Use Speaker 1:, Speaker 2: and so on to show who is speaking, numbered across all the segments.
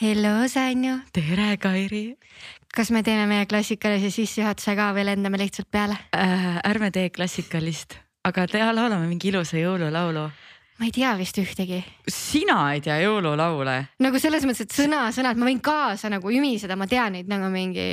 Speaker 1: Hello, Sanju.
Speaker 2: tere, Kairi
Speaker 1: kas me teeme meie klassikalise sissejuhatuse ka või lendame lihtsalt peale
Speaker 2: äh,? ärme tee klassikalist, aga tea, laulame mingi ilusa jõululaulu.
Speaker 1: ma ei tea vist ühtegi.
Speaker 2: sina ei tea jõululaule?
Speaker 1: nagu selles mõttes, et sõna-sõnalt ma võin kaasa nagu ümiseda, ma tean neid nagu mingi.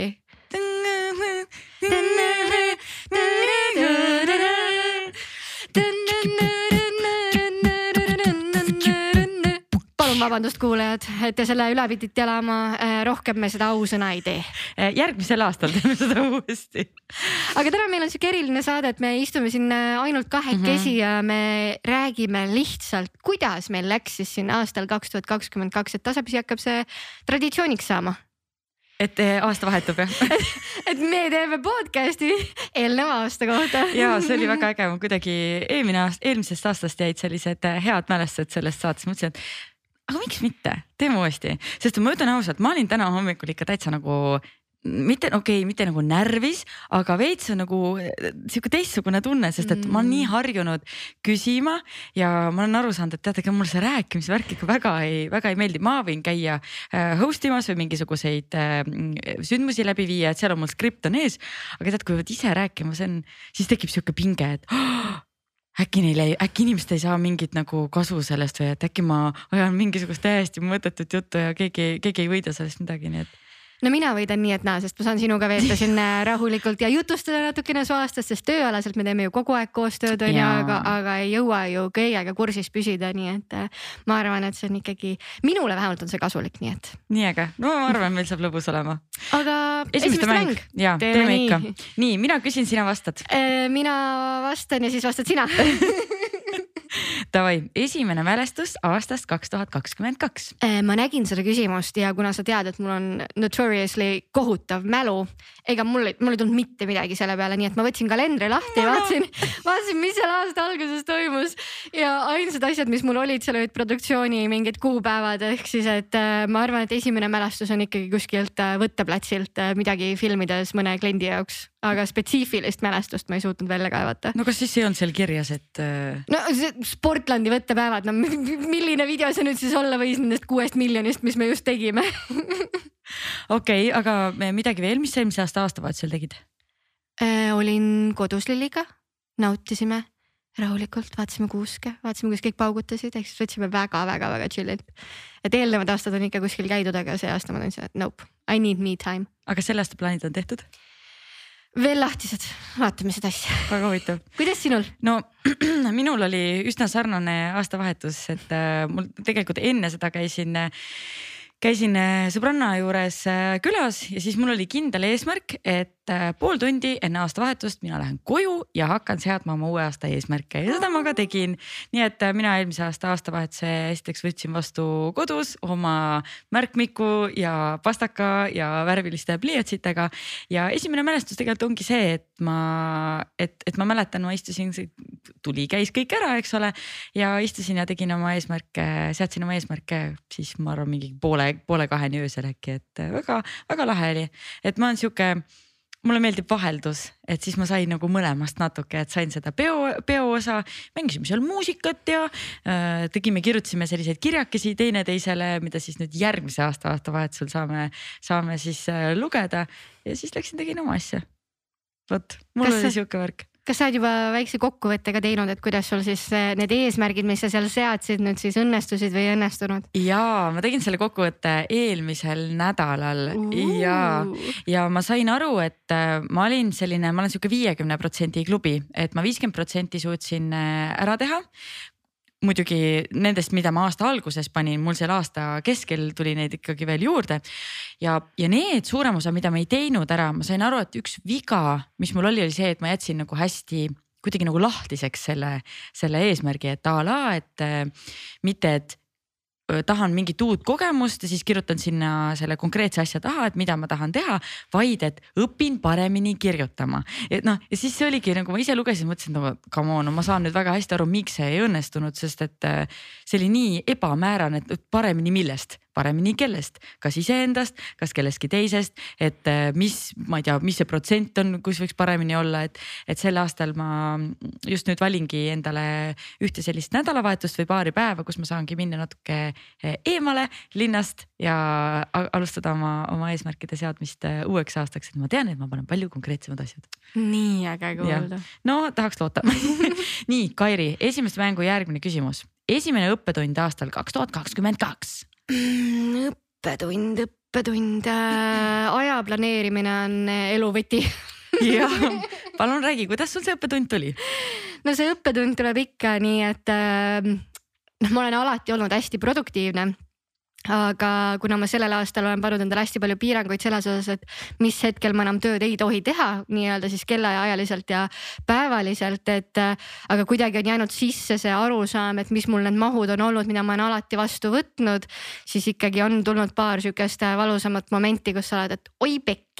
Speaker 1: Vabandust, kuulajad, et te selle üle pidite elama. Äh, rohkem me seda ausõna ei tee.
Speaker 2: Äh, järgmisel aastal teeme seda uuesti.
Speaker 1: aga täna meil on sihuke eriline saade, et me istume siin äh, ainult kahekesi mm -hmm. ja me räägime lihtsalt, kuidas meil läks siis siin aastal kaks tuhat kakskümmend kaks, et tasapisi hakkab see traditsiooniks saama
Speaker 2: et aasta vahetub jah
Speaker 1: et me teeme podcast'i eelneva aasta kohta
Speaker 2: ja see oli väga äge, ma kuidagi eelmine aasta, eelmisest aastast jäid sellised head mälestused sellest saatest, mõtlesin, et aga miks mitte, teeme uuesti, sest ma ütlen ausalt, ma olin täna hommikul ikka täitsa nagu mitte okei okay,, mitte nagu närvis, aga veits on nagu sihuke teistsugune tunne, sest et ma olen nii mm. harjunud küsima ja ma olen aru saanud, et teate, ega mulle see rääkimise värk ikka väga ei, väga ei meeldi, ma võin käia äh, host imas või mingisuguseid äh, sündmusi läbi viia, et seal on mul skript on ees. aga tead, kui pead ise rääkima, see on, siis tekib sihuke pinge, et oh, äkki neile, äkki inimesed ei saa mingit nagu kasu sellest või et äkki ma ajan mingisugust täiesti mõttetut juttu ja keegi, keegi ei võida sellest midagi, nii et
Speaker 1: no mina võidan nii, et naa, sest ma saan sinuga veeta siin rahulikult ja jutustada natukene su aastast, sest tööalaselt me teeme ju kogu aeg koostööd on ju, aga, aga ei jõua ju kõigega kursis püsida, nii et äh, ma arvan, et see on ikkagi, minule vähemalt on see kasulik, nii et.
Speaker 2: nii äge, no ma arvan, meil saab lõbus olema.
Speaker 1: aga esimeste mäng, mäng..
Speaker 2: ja teeme, teeme ikka. nii, mina küsin, sina vastad.
Speaker 1: Äh, mina vastan ja siis vastad sina
Speaker 2: Davai, esimene mälestus aastast kaks tuhat kakskümmend kaks.
Speaker 1: Äh, ma nägin seda küsimust ja kuna sa tead, et mul on notoriously kohutav mälu, ega mul, mul ei tulnud mitte midagi selle peale, nii et ma võtsin kalendri lahti ja vaatasin, vaatasin, mis seal aasta alguses toimus. ja ainsad asjad, mis mul olid, seal olid produktsiooni mingid kuupäevad, ehk siis, et äh, ma arvan, et esimene mälestus on ikkagi kuskilt äh, võtteplatsilt midagi filmides mõne kliendi jaoks aga spetsiifilist mälestust ma ei suutnud välja kaevata.
Speaker 2: no kas siis ei olnud seal kirjas, et?
Speaker 1: Äh, no see Sportlandi võttepäevad, no milline video see nüüd siis olla võis nendest kuuest miljonist, mis me just tegime
Speaker 2: okei okay,, aga midagi veel, mis eelmise aasta aastavahetusel tegid
Speaker 1: äh,? olin kodus Lilliga, nautisime rahulikult, vaatasime kuuske, vaatasime, kuidas kõik paugutasid, ehk siis võtsime väga-väga-väga chill'ilt. et eelnevad aastad on ikka kuskil käidud, aga see aasta ma tundsin, et nope, I need me time.
Speaker 2: aga selle aasta plaanid on tehtud?
Speaker 1: Veel lahtised, vaatame seda asja.
Speaker 2: väga huvitav.
Speaker 1: kuidas sinul?
Speaker 2: no minul oli üsna sarnane aastavahetus, et äh, mul tegelikult enne seda käisin äh, käisin sõbranna juures äh, külas ja siis mul oli kindel eesmärk, et pool tundi enne aastavahetust mina lähen koju ja hakkan seadma oma uue aasta eesmärke ja seda ma ka tegin. nii et mina eelmise aasta aastavahetuse esiteks võtsin vastu kodus oma märkmiku ja pastaka ja värviliste pliiatsitega. ja esimene mälestus tegelikult ongi see, et ma, et, et ma mäletan, ma istusin, tuli, käis kõik ära, eks ole. ja istusin ja tegin oma eesmärke, seadsin oma eesmärke siis ma arvan mingi poole poole, kaheni öösel äkki, et väga-väga lahe oli, et ma olen sihuke mulle meeldib vaheldus, et siis ma sain nagu mõlemast natuke, et sain seda peo, peo osa, mängisime seal muusikat ja äh, tegime, kirjutasime selliseid kirjakesi teineteisele, mida siis nüüd järgmise aasta aastavahetusel saame, saame siis äh, lugeda ja siis läksin tegin oma asja. vot, mul Kas oli sihuke värk
Speaker 1: kas sa oled juba väikse kokkuvõtte ka teinud, et kuidas sul siis eh, need eesmärgid, mis sa seal seadsid, nüüd siis õnnestusid või ei õnnestunud?
Speaker 2: ja ma tegin selle kokkuvõtte eelmisel nädalal uh. ja, ja ma sain aru, et eh, ma olin selline, ma olen sihuke viiekümne protsendi klubi, et ma viiskümmend protsenti suutsin eh, ära teha muidugi nendest, mida ma aasta alguses panin, mul seal aasta keskel tuli neid ikkagi veel juurde. ja, ja need suurem osa, mida ma ei teinud ära, ma sain aru, et üks viga, mis mul oli, oli see, et ma jätsin nagu hästi kuidagi nagu lahtiseks selle, selle eesmärgi, et a la, et mitte, et tahan mingit uut kogemust ja siis kirjutan sinna selle konkreetse asja taha, et mida ma tahan teha, vaid et õpin paremini kirjutama. et noh, ja siis see oligi nagu ma ise lugesin, mõtlesin, no come on, no ma saan nüüd väga hästi aru, miks see ei õnnestunud, sest et see oli nii ebamäärane, et paremini millest, paremini kellest, kas iseendast, kas kellestki teisest, et äh, mis, ma ei tea, mis see protsent on, kus võiks paremini olla, et, et sel aastal ma just nüüd valingi endale ühte sellist nädalavahetust või paari päeva, kus ma saangi minna natuke äh, eemale linnast ja alustada oma, oma eesmärkide seadmist äh, uueks aastaks, et ma tean, et ma panen palju konkreetsemad asjad.
Speaker 1: nii äge kuulda.
Speaker 2: no tahaks loota. Nii, Kairi, esimest mängu järgmine küsimus. Esimene õppetund aastal kaks tuhat kakskümmend kaks.
Speaker 1: Mm, õppetund, õppetund. Äh,, aja planeerimine on elu võti
Speaker 2: jah, palun räägi, kuidas sul see õppetund tuli?
Speaker 1: no see õppetund tuleb ikka nii, et äh, noh, ma olen alati olnud hästi produktiivne aga kuna ma sellel aastal olen pannud endale hästi palju piiranguid selles osas, et mis hetkel ma enam tööd ei tohi teha nii-öelda siis kellaajaliselt ja päevaliselt, et aga kuidagi on jäänud sisse see arusaam, et mis mul need mahud on olnud, mida ma olen alati vastu võtnud, siis ikkagi on tulnud paar sihukest valusamat momenti, kus sa oled, et oi pekki,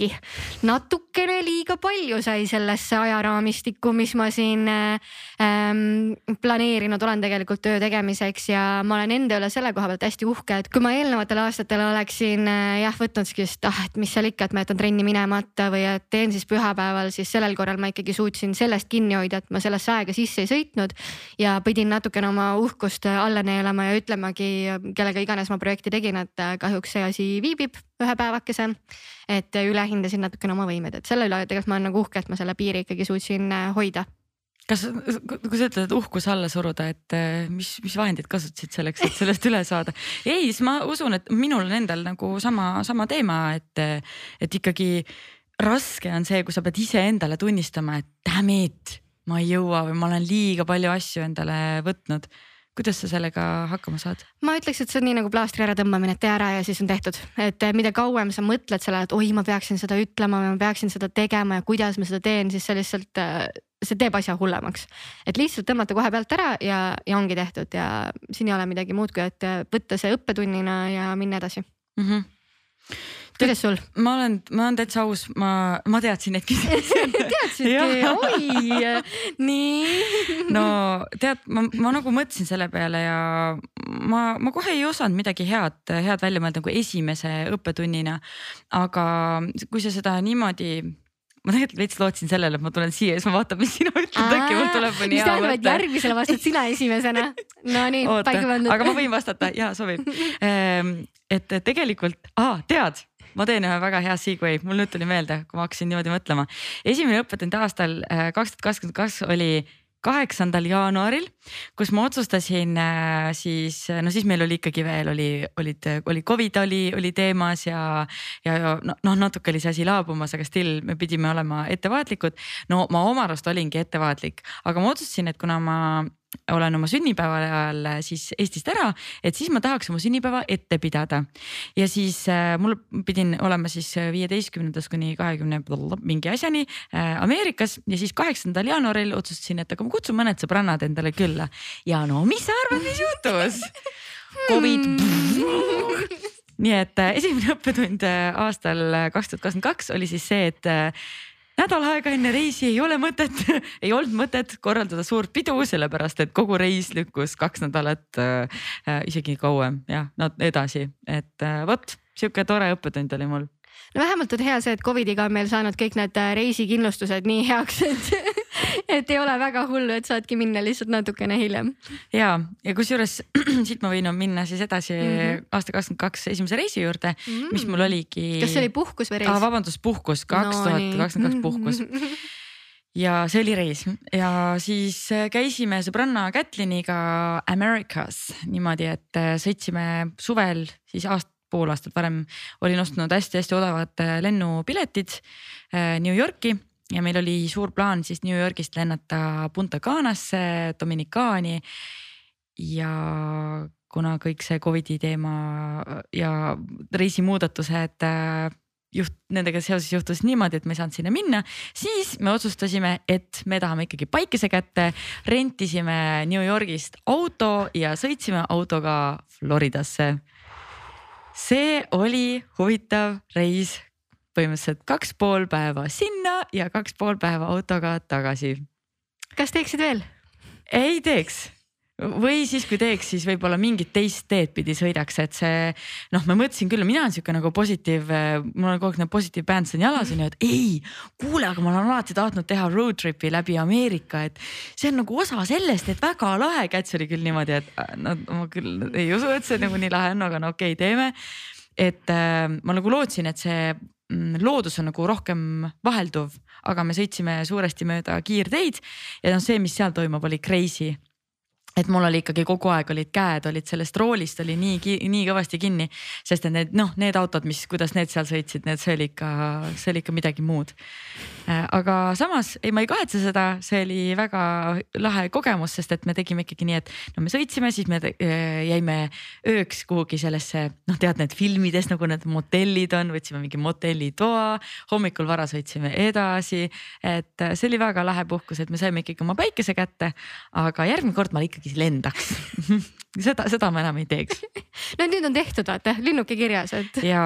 Speaker 1: natukene liiga palju sai sellesse ajaraamistikku, mis ma siin ähm, planeerinud olen tegelikult töö tegemiseks ja ma olen enda üle selle koha pealt hästi uhke, et kui ma ma eelnevatel aastatel oleksin äh, jah võtnud siukest, ah, et mis seal ikka, et ma jätan trenni minemata või et teen siis pühapäeval, siis sellel korral ma ikkagi suutsin sellest kinni hoida, et ma sellesse aega sisse ei sõitnud. ja pidin natukene oma uhkust alla neelama ja ütlemagi, kellega iganes ma projekti tegin, et äh, kahjuks see asi viibib ühe päevakese. et ülehindasin natukene oma võimeid, et selle üle tegelikult ma olen nagu uhke, et ma selle piiri ikkagi suutsin äh, hoida
Speaker 2: kas, kui sa ütled, et uhkus alla suruda, et eh, mis, mis vahendid kasutasid selleks, et sellest üle saada? ei, siis ma usun, et minul on endal nagu sama, sama teema, et, et ikkagi raske on see, kui sa pead iseendale tunnistama, et damn it, ma ei jõua või ma olen liiga palju asju endale võtnud kuidas sa sellega hakkama saad?
Speaker 1: ma ütleks, et see on nii nagu plaastri äratõmbamine, et tee ära ja siis on tehtud, et eh, mida kauem sa mõtled sellele, et oi, ma peaksin seda ütlema või ma peaksin seda tegema ja kuidas ma seda teen, siis see lihtsalt eh, see teeb asja hullemaks. et lihtsalt tõmmata kohe pealt ära ja, ja ongi tehtud ja siin ei ole midagi muud, kui et võtta see õppetunnina ja minna edasi mm. -hmm. Kuidas sul?
Speaker 2: ma olen, ma olen täitsa aus, ma, ma teadsin neid küsimusi
Speaker 1: teadsidki, oi, nii.
Speaker 2: no tead, ma, ma nagu mõtlesin selle peale ja ma, ma kohe ei osanud midagi head, head välja mõelda nagu esimese õppetunnina. aga kui sa seda niimoodi ma tegelikult veits lootsin sellele, et ma tulen siia ja siis ma vaatan, mis sina ütled, äkki mul tuleb mõni
Speaker 1: hea mõte. mis tähendab, et järgmisele vastad sina esimesena. Nonii, paika pandud.
Speaker 2: aga ma võin vastata ja sobib. Ehm, et tegelikult ah,, tead, ma teen ühe väga hea segway, mul nüüd tuli meelde, kui ma hakkasin niimoodi mõtlema. esimene õppetund aastal äh, kaks tuhat kakskümmend kaks oli kaheksandal jaanuaril, kus ma otsustasin äh, siis, no siis meil oli ikkagi veel oli, olid, oli Covid oli, oli teemas ja, ja noh no, natuke oli see asi laabumas, aga still me pidime olema ettevaatlikud. no ma oma arust olingi ettevaatlik, aga ma otsustasin, et kuna ma olen oma sünnipäeva ajal äh, siis Eestist ära, et siis ma tahaks oma sünnipäeva ette pidada. ja siis äh, mul pidin olema siis äh, viieteistkümnendast kuni kahekümne mingi asjani äh, Ameerikas ja siis kaheksandal jaanuaril otsustasin, et aga ma kutsun mõned sõbrannad endale külla. ja no mis sa arvad, mis juhtus? Covid nii et äh, esimene õppetund äh, aastal kaks tuhat kakskümmend kaks oli siis see, et nädal aega enne reisi ei ole mõtet ei olnud mõtet korraldada suurt pidu, sellepärast et kogu reis lükkus kaks nädalat äh,, isegi kauem jah, no edasi, et äh, vot sihuke tore õppetund oli mul.
Speaker 1: No vähemalt on hea see, et Covidiga on meil saanud kõik need äh, reisikindlustused nii heaks, et et ei ole väga hullu, et saadki minna lihtsalt natukene hiljem.
Speaker 2: ja, ja kusjuures siit ma võin minna siis edasi mm -hmm. aasta kakskümmend kaks esimese reisi juurde mm, -hmm. mis mul oligi.
Speaker 1: kas see oli puhkus või reis ah,?
Speaker 2: vabandust, puhkus, kaks tuhat kakskümmend kaks puhkus ja see oli reis ja siis äh, käisime sõbranna Kätliniga Americas niimoodi, et äh, sõitsime suvel siis aast-, pool aastat varem olin ostnud hästi-hästi odavad lennupiletid New Yorki ja meil oli suur plaan siis New Yorgist lennata Punta Canasse, Dominikaani. ja kuna kõik see Covidi teema ja reisimuudatused äh, juht, nendega seoses juhtus niimoodi, et me ei saanud sinna minna, siis me otsustasime, et me tahame ikkagi päikese kätte. rentisime New Yorgist auto ja sõitsime autoga Floridasse. see oli huvitav reis põhimõtteliselt kaks pool päeva sinna ja kaks pool päeva autoga tagasi.
Speaker 1: kas teeksid veel?
Speaker 2: ei teeks või siis, kui teeks, siis võib-olla mingit teist teed pidi sõidaks, et see noh, ma mõtlesin küll, mina olen sihuke nagu positiiv, mul on kogu aeg need positiive bands on jalas onju, et ei, kuule, aga ma olen alati tahtnud teha road trip'i läbi Ameerika, et see on nagu osa sellest, et väga lahe. Käts oli küll niimoodi, et äh, no ma küll ei usu, et see nagu nii lahe on, aga no okei okay,, teeme. et äh, ma nagu lootsin, et see loodus on nagu rohkem vahelduv, aga me sõitsime suuresti mööda kiirteid ja noh, see, mis seal toimub, oli crazy et mul oli ikkagi kogu aeg olid käed olid sellest roolist oli nii, nii kõvasti kinni, sest et need noh, need autod, mis, kuidas need seal sõitsid, need, see oli ikka, see oli ikka midagi muud. Äh, aga samas ei, ma ei kahetse seda, see oli väga lahe kogemus, sest et me tegime ikkagi nii, et no me sõitsime, siis me äh, jäime ööks kuhugi sellesse noh, tead need filmides nagu need motellid on, võtsime mingi motellitoa, hommikul vara sõitsime edasi. et äh, see oli väga lahe puhkus, et me saime ikkagi oma päikese kätte, aga järgmine kord ma ikka ikkagi lendaks seda, seda ma enam ei teeks
Speaker 1: no nüüd on tehtud, vaata linnuke kirjas, et.
Speaker 2: ja,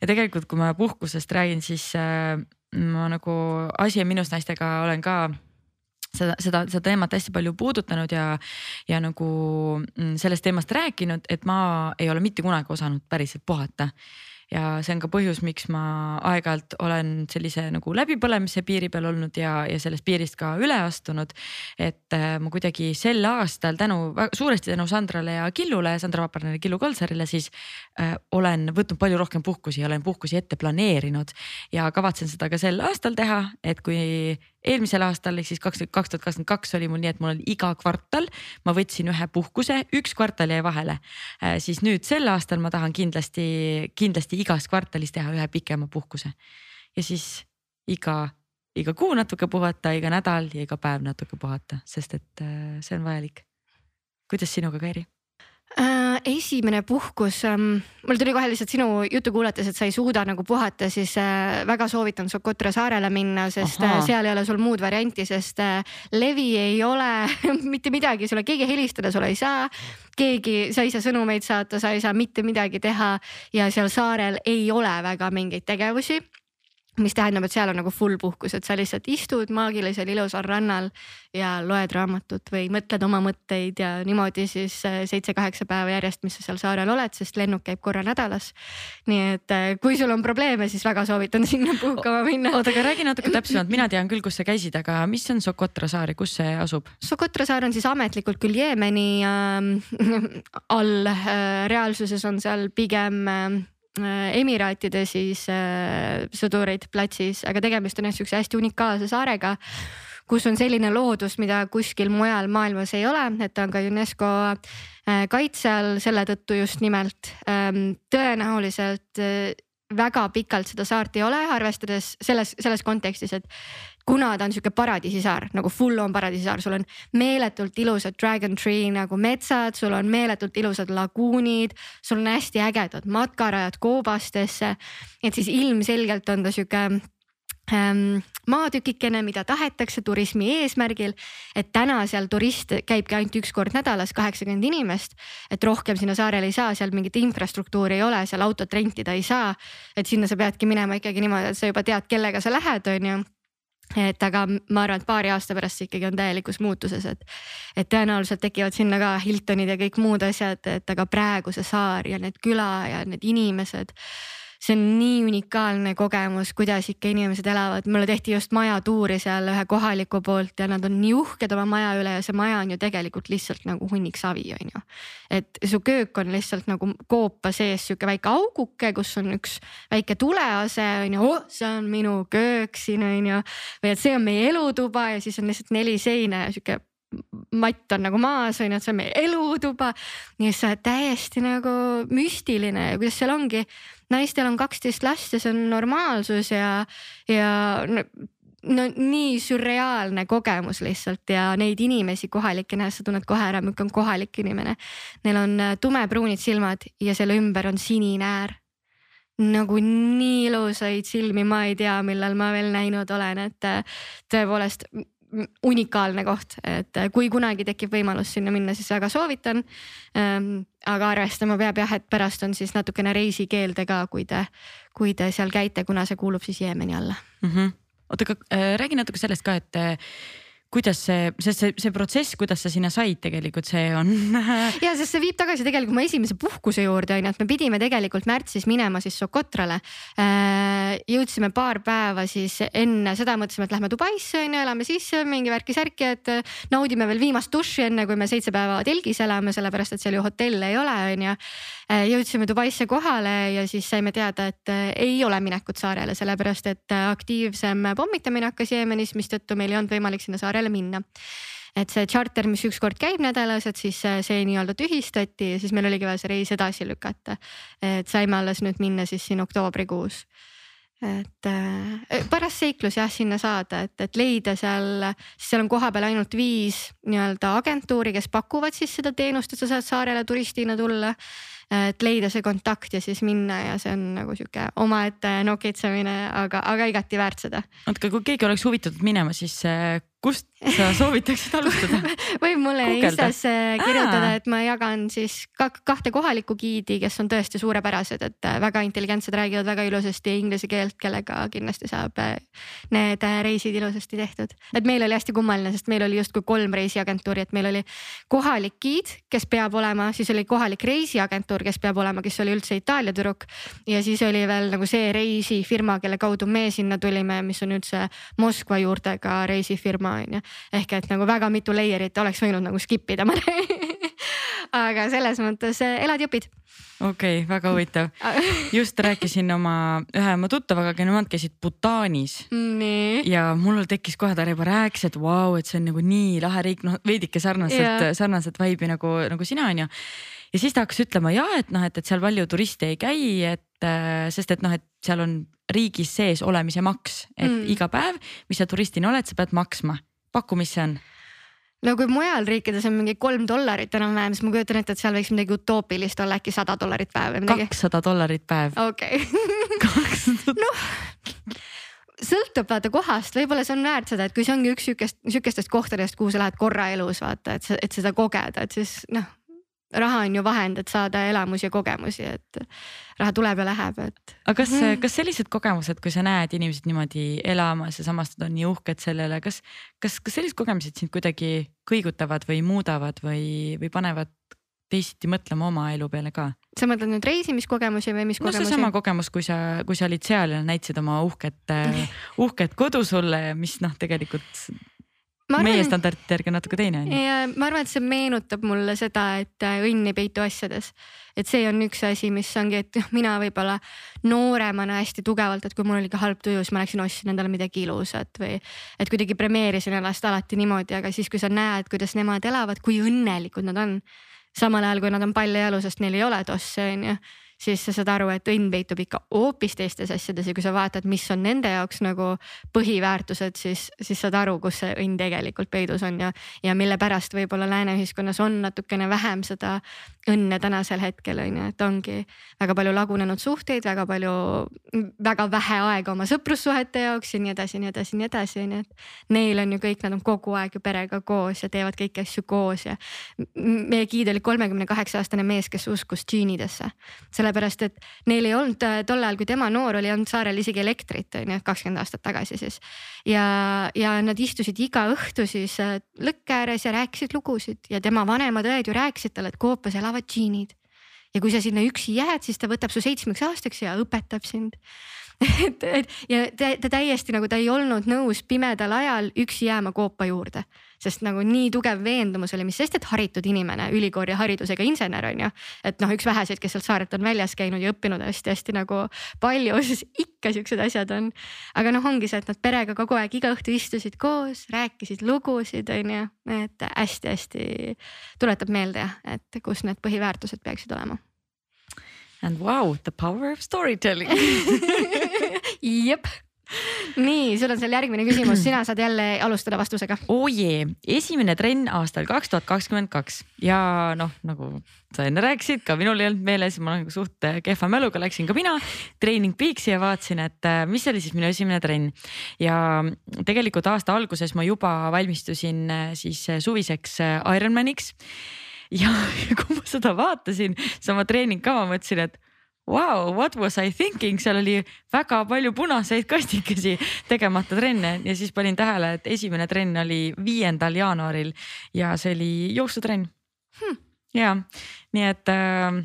Speaker 2: ja tegelikult, kui ma puhkusest räägin, siis äh, ma nagu Asi on minus naistega olen ka seda, seda, seda teemat hästi palju puudutanud ja, ja nagu mm, sellest teemast rääkinud, et ma ei ole mitte kunagi osanud päriselt puhata ja see on ka põhjus, miks ma aeg-ajalt olen sellise nagu läbipõlemise piiri peal olnud ja, ja sellest piirist ka üle astunud. et äh, ma kuidagi sel aastal tänu, suuresti tänu Sandrale ja Killule, Sandra Vaparnale, Killu Koltsarile siis äh, olen võtnud palju rohkem puhkusi, olen puhkusi ette planeerinud ja kavatsen seda ka sel aastal teha, et kui eelmisel aastal ehk siis kaks, kaks tuhat kakskümmend kaks oli mul nii, et mul oli iga kvartal, ma võtsin ühe puhkuse, üks kvartal jäi vahele äh,. siis nüüd sel aastal ma tahan kindlasti, kindlasti igas kvartalis teha ühe pikema puhkuse ja siis iga, iga kuu natuke puhata, iga nädal ja iga päev natuke puhata, sest et äh, see on vajalik. kuidas sinuga, Kairi?
Speaker 1: äh,? Esimene puhkus ähm,, mul tuli kohe lihtsalt sinu juttu kuulates, et sa ei suuda nagu puhata, siis äh, väga soovitan Socotra saarele minna, sest äh, Aha. seal ei ole sul muud varianti, sest äh, levi ei ole mitte midagi, sulle keegi helistada sulle ei saa. keegi, sa ei saa sõnumeid saata, sa ei saa mitte midagi teha ja seal saarel ei ole väga mingeid tegevusi mis tähendab, et seal on nagu full puhkus, et sa lihtsalt istud maagilisel ilusal rannal ja loed raamatut või mõtled oma mõtteid ja niimoodi siis äh, seitse-kaheksa päeva järjest, mis sa seal saarel oled, sest lennuk käib korra nädalas. nii et äh, kui sul on probleeme, siis väga soovitan sinna puhkama minna.
Speaker 2: oota, aga räägi natuke täpsemalt, mina tean küll, kus sa käisid, aga mis on Socotra saar ja kus see asub?
Speaker 1: Socotra saar on siis ametlikult küll Jeemeni äh, all äh,, reaalsuses on seal pigem äh, Äh, Emiraatide siis äh, sõdureid platsis, aga tegemist on jah sihukese hästi unikaalse saarega, kus on selline loodus, mida kuskil mujal maailmas ei ole, et ta on ka UNESCO äh, kaitse all selle tõttu just nimelt. Ähm, tõenäoliselt väga pikalt seda saart ei ole, arvestades selles, selles kontekstis, et kuna ta on sihuke paradiisisaar nagu full on paradiisisaar, sul on meeletult ilusad dragon tree nagu metsad, sul on meeletult ilusad laguunid, sul on hästi ägedad matkarajad koobastesse. et siis ilmselgelt on ta sihuke maatükikene, mida tahetakse turismi eesmärgil. et täna seal turist käibki ainult üks kord nädalas, kaheksakümmend inimest. et rohkem sinna saarele ei saa, seal mingit infrastruktuuri ei ole, seal autot rentida ei saa. et sinna sa peadki minema ikkagi niimoodi, et sa juba tead, kellega sa lähed, on ju et aga ma arvan, et paari aasta pärast see ikkagi on täielikus muutuses, et, et tõenäoliselt tekivad sinna ka Hiltonid ja kõik muud asjad, et aga praegu see saar ja need küla ja need inimesed see on nii unikaalne kogemus, kuidas ikka inimesed elavad, mulle tehti just majatuuri seal ühe kohaliku poolt ja nad on nii uhked oma maja üle ja see maja on ju tegelikult lihtsalt nagu hunnik savi, on ju. et su köök on lihtsalt nagu koopa sees sihuke väike auguke, kus on üks väike tulease on ju, oh, see on minu köök siin on ju. või et see on meie elutuba ja siis on lihtsalt neli seina ja sihuke matt on nagu maas ju, et see on meie elutuba. nii et see on täiesti nagu müstiline ja kuidas seal ongi, naistel on kaksteist last ja see on normaalsus ja, ja no, no nii sürreaalne kogemus lihtsalt ja neid inimesi kohalikke nähes sa tunned kohe ära, milline on kohalik inimene. Neil on äh, tumepruunid silmad ja selle ümber on sinine äär nagu nii ilusaid silmi ma ei tea, millal ma veel näinud olen, et äh, tõepoolest unikaalne koht, et kui kunagi tekib võimalus sinna minna, siis väga soovitan ähm,. aga arvestama peab jah, et pärast on siis natukene reisikeelde ka, kui te, kui te seal käite, kuna see kuulub siis Jeemeni alla
Speaker 2: mm. -hmm. oota, aga äh, räägi natuke sellest ka, et äh, kuidas see, sest see, see protsess, kuidas sa sinna said, tegelikult see on
Speaker 1: ja sest see viib tagasi tegelikult mu esimese puhkuse juurde on ju, et me pidime tegelikult märtsis minema siis Socotrale. Äh, jõudsime paar päeva siis enne seda mõtlesime, et lähme Dubaisse on ju, elame sisse mingi värki-särki, et naudime veel viimast duši, enne kui me seitse päeva telgis elame, sellepärast et seal ju hotelle ei ole, on ju. jõudsime Dubaisse kohale ja siis saime teada, et ei ole minekut saarele, sellepärast et aktiivsem pommitamine hakkas Jeemenis, mistõttu meil ei olnud võimalik sinna saarele minna et see charter, mis ükskord käib nädalas, et siis see nii-öelda tühistati ja siis meil oligi vaja see reis edasi lükata. et saime alles nüüd minna siis siin oktoobrikuus. et äh, paras seiklus jah, sinna saada, et, et leida seal, seal on kohapeal ainult viis nii-öelda agentuuri, kes pakuvad siis seda teenust, et sa saad saarele turistina tulla et leida see kontakt ja siis minna ja see on nagu sihuke omaette nokitsemine, aga, aga igati väärt seda.
Speaker 2: oota, kui keegi oleks huvitatud minema, siis äh, kust sa soovitaksid alustada
Speaker 1: võib mulle Instasse kirjutada, et ma jagan siis kahte kohalikku giidi, kes on tõesti suurepärased, et äh, väga intelligentsed, räägivad väga ilusasti inglise keelt, kellega kindlasti saab äh, need äh, reisid ilusasti tehtud. et meil oli hästi kummaline, sest meil oli justkui kolm reisiagentuuri, et meil oli kohalik giid, kes peab olema, siis oli kohalik reisiagentuur, kes peab olema, kes oli üldse Itaalia tüdruk. ja siis oli veel nagu see reisifirma, kelle kaudu me sinna tulime, mis on üldse Moskva juurtega reisifirma on ju. ehk et nagu väga mitu layer'it oleks võinud nagu skip ida aga selles mõttes eh, elad ja õpid.
Speaker 2: okei okay,, väga huvitav. just rääkisin oma ühe oma tuttavaga, nemad käisid Bhutanis. ja mul tekkis kohe, ta juba rääkis, et vau wow,, et see on nagu nii lahe riik, noh veidike sarnaselt, sarnaselt vibe'i nagu, nagu sina on ju ja siis ta hakkas ütlema ja et noh, et, et seal palju turiste ei käi, et äh, sest et noh, et seal on riigis sees olemise maks, et mm. iga päev, mis sa turistina oled, sa pead maksma. paku, mis see on?
Speaker 1: no kui mujal riikides on mingi kolm dollarit enam-vähem, siis ma kujutan ette, et seal võiks midagi utoopilist olla, äkki sada dollarit päev või midagi.
Speaker 2: kakssada dollarit päev.
Speaker 1: okei noh sõltub vaata kohast, võib-olla see on väärt seda, et kui see ongi üks sihukest, sihukestest kohtadest, kuhu sa lähed korra elus vaata, et, et seda kogeda, et siis noh raha on ju vahend, et saada elamusi ja kogemusi, et raha tuleb ja läheb, et.
Speaker 2: aga kas mm., kas sellised kogemused, kui sa näed inimesed niimoodi elamas ja samas nad on nii uhked sellele, kas, kas, kas sellised kogemused sind kuidagi kõigutavad või muudavad või, või panevad teisiti mõtlema oma elu peale ka?
Speaker 1: sa mõtled nüüd reisimiskogemusi või mis
Speaker 2: no,
Speaker 1: kogemusi?
Speaker 2: seesama kogemus, kui sa, kui sa olid seal ja näitasid oma uhket uhket kodu sulle mis noh, tegelikult Arvan, meie standardite järgi on natuke teine
Speaker 1: on ju. ma arvan, et see meenutab mulle seda, et äh, õnn ei peitu asjades. et see on üks asi, mis ongi, et noh, mina võib-olla nooremana hästi tugevalt, et kui mul oli ka halb tuju, siis ma läksin ostsin endale midagi ilusat või et kuidagi premeerisin ennast alati niimoodi, aga siis, kui sa näed, kuidas nemad elavad, kui õnnelikud nad on. samal ajal, kui nad on paljajalu, sest neil ei ole tosse on ju siis sa saad aru, et õnn peitub ikka hoopis teistes asjades ja kui sa vaatad, mis on nende jaoks nagu põhiväärtused, siis, siis saad aru, kus see õnn tegelikult peidus on ja, ja mille pärast võib-olla lääne ühiskonnas on natukene vähem seda õnne tänasel hetkel on ju, et ongi väga palju lagunenud suhteid, väga palju, väga vähe aega oma sõprussuhete jaoks ja nii edasi, nii edasi, nii edasi on ju, et. Neil on ju kõik, nad on kogu aeg ju perega koos ja teevad kõiki asju koos ja meie giid oli kolmekümne kaheksa aastane mees, kes uskus džiinidesse sellepärast et neil ei olnud äh, tol ajal, kui tema noor oli, ei olnud saarel isegi elektrit on ju, kakskümmend aastat tagasi siis. ja, ja nad istusid iga õhtu siis äh, lõkke ääres ja rääkisid lugusid ja tema vanemad õed ju rääkisid talle, et Koopas elavad džiinid. ja kui sa sinna üksi jääd, siis ta võtab su seitsmeks aastaks ja õpetab sind et, et ja ta, ta täiesti nagu ta ei olnud nõus pimedal ajal üksi jääma koopa juurde, sest nagu nii tugev veendumus oli, mis sest, et haritud inimene, ülikooli haridusega insener on ju. et noh, üks väheseid, kes sealt saarelt on väljas käinud ja õppinud hästi-hästi nagu palju, siis ikka siuksed asjad on. aga noh, ongi see, et nad perega kogu aeg iga õhtu istusid koos, rääkisid lugusid, on ju, et hästi-hästi tuletab meelde et kus need põhiväärtused peaksid olema
Speaker 2: And wow, the power of storytelling
Speaker 1: jep nii, sul on seal järgmine küsimus, sina saad jälle alustada vastusega.
Speaker 2: oo oh jee, esimene trenn aastal kaks tuhat kakskümmend kaks ja noh, nagu sa enne rääkisid, ka minul ei olnud meeles, ma olen suht kehva mäluga, läksin ka mina Training Peaksi ja vaatasin, et äh, mis oli siis minu esimene trenn. ja tegelikult aasta alguses ma juba valmistusin äh, siis suviseks Ironmaniks ja kui ma seda vaatasin, siis oma treeningkava mõtlesin, et wow, what was I thinking, seal oli väga palju punaseid kastikesi tegemata trenne. Ja siis panin tähele, et esimene trenn oli viiendal jaanuaril ja see oli jooksutrenn. Hmm.. ja nii et äh,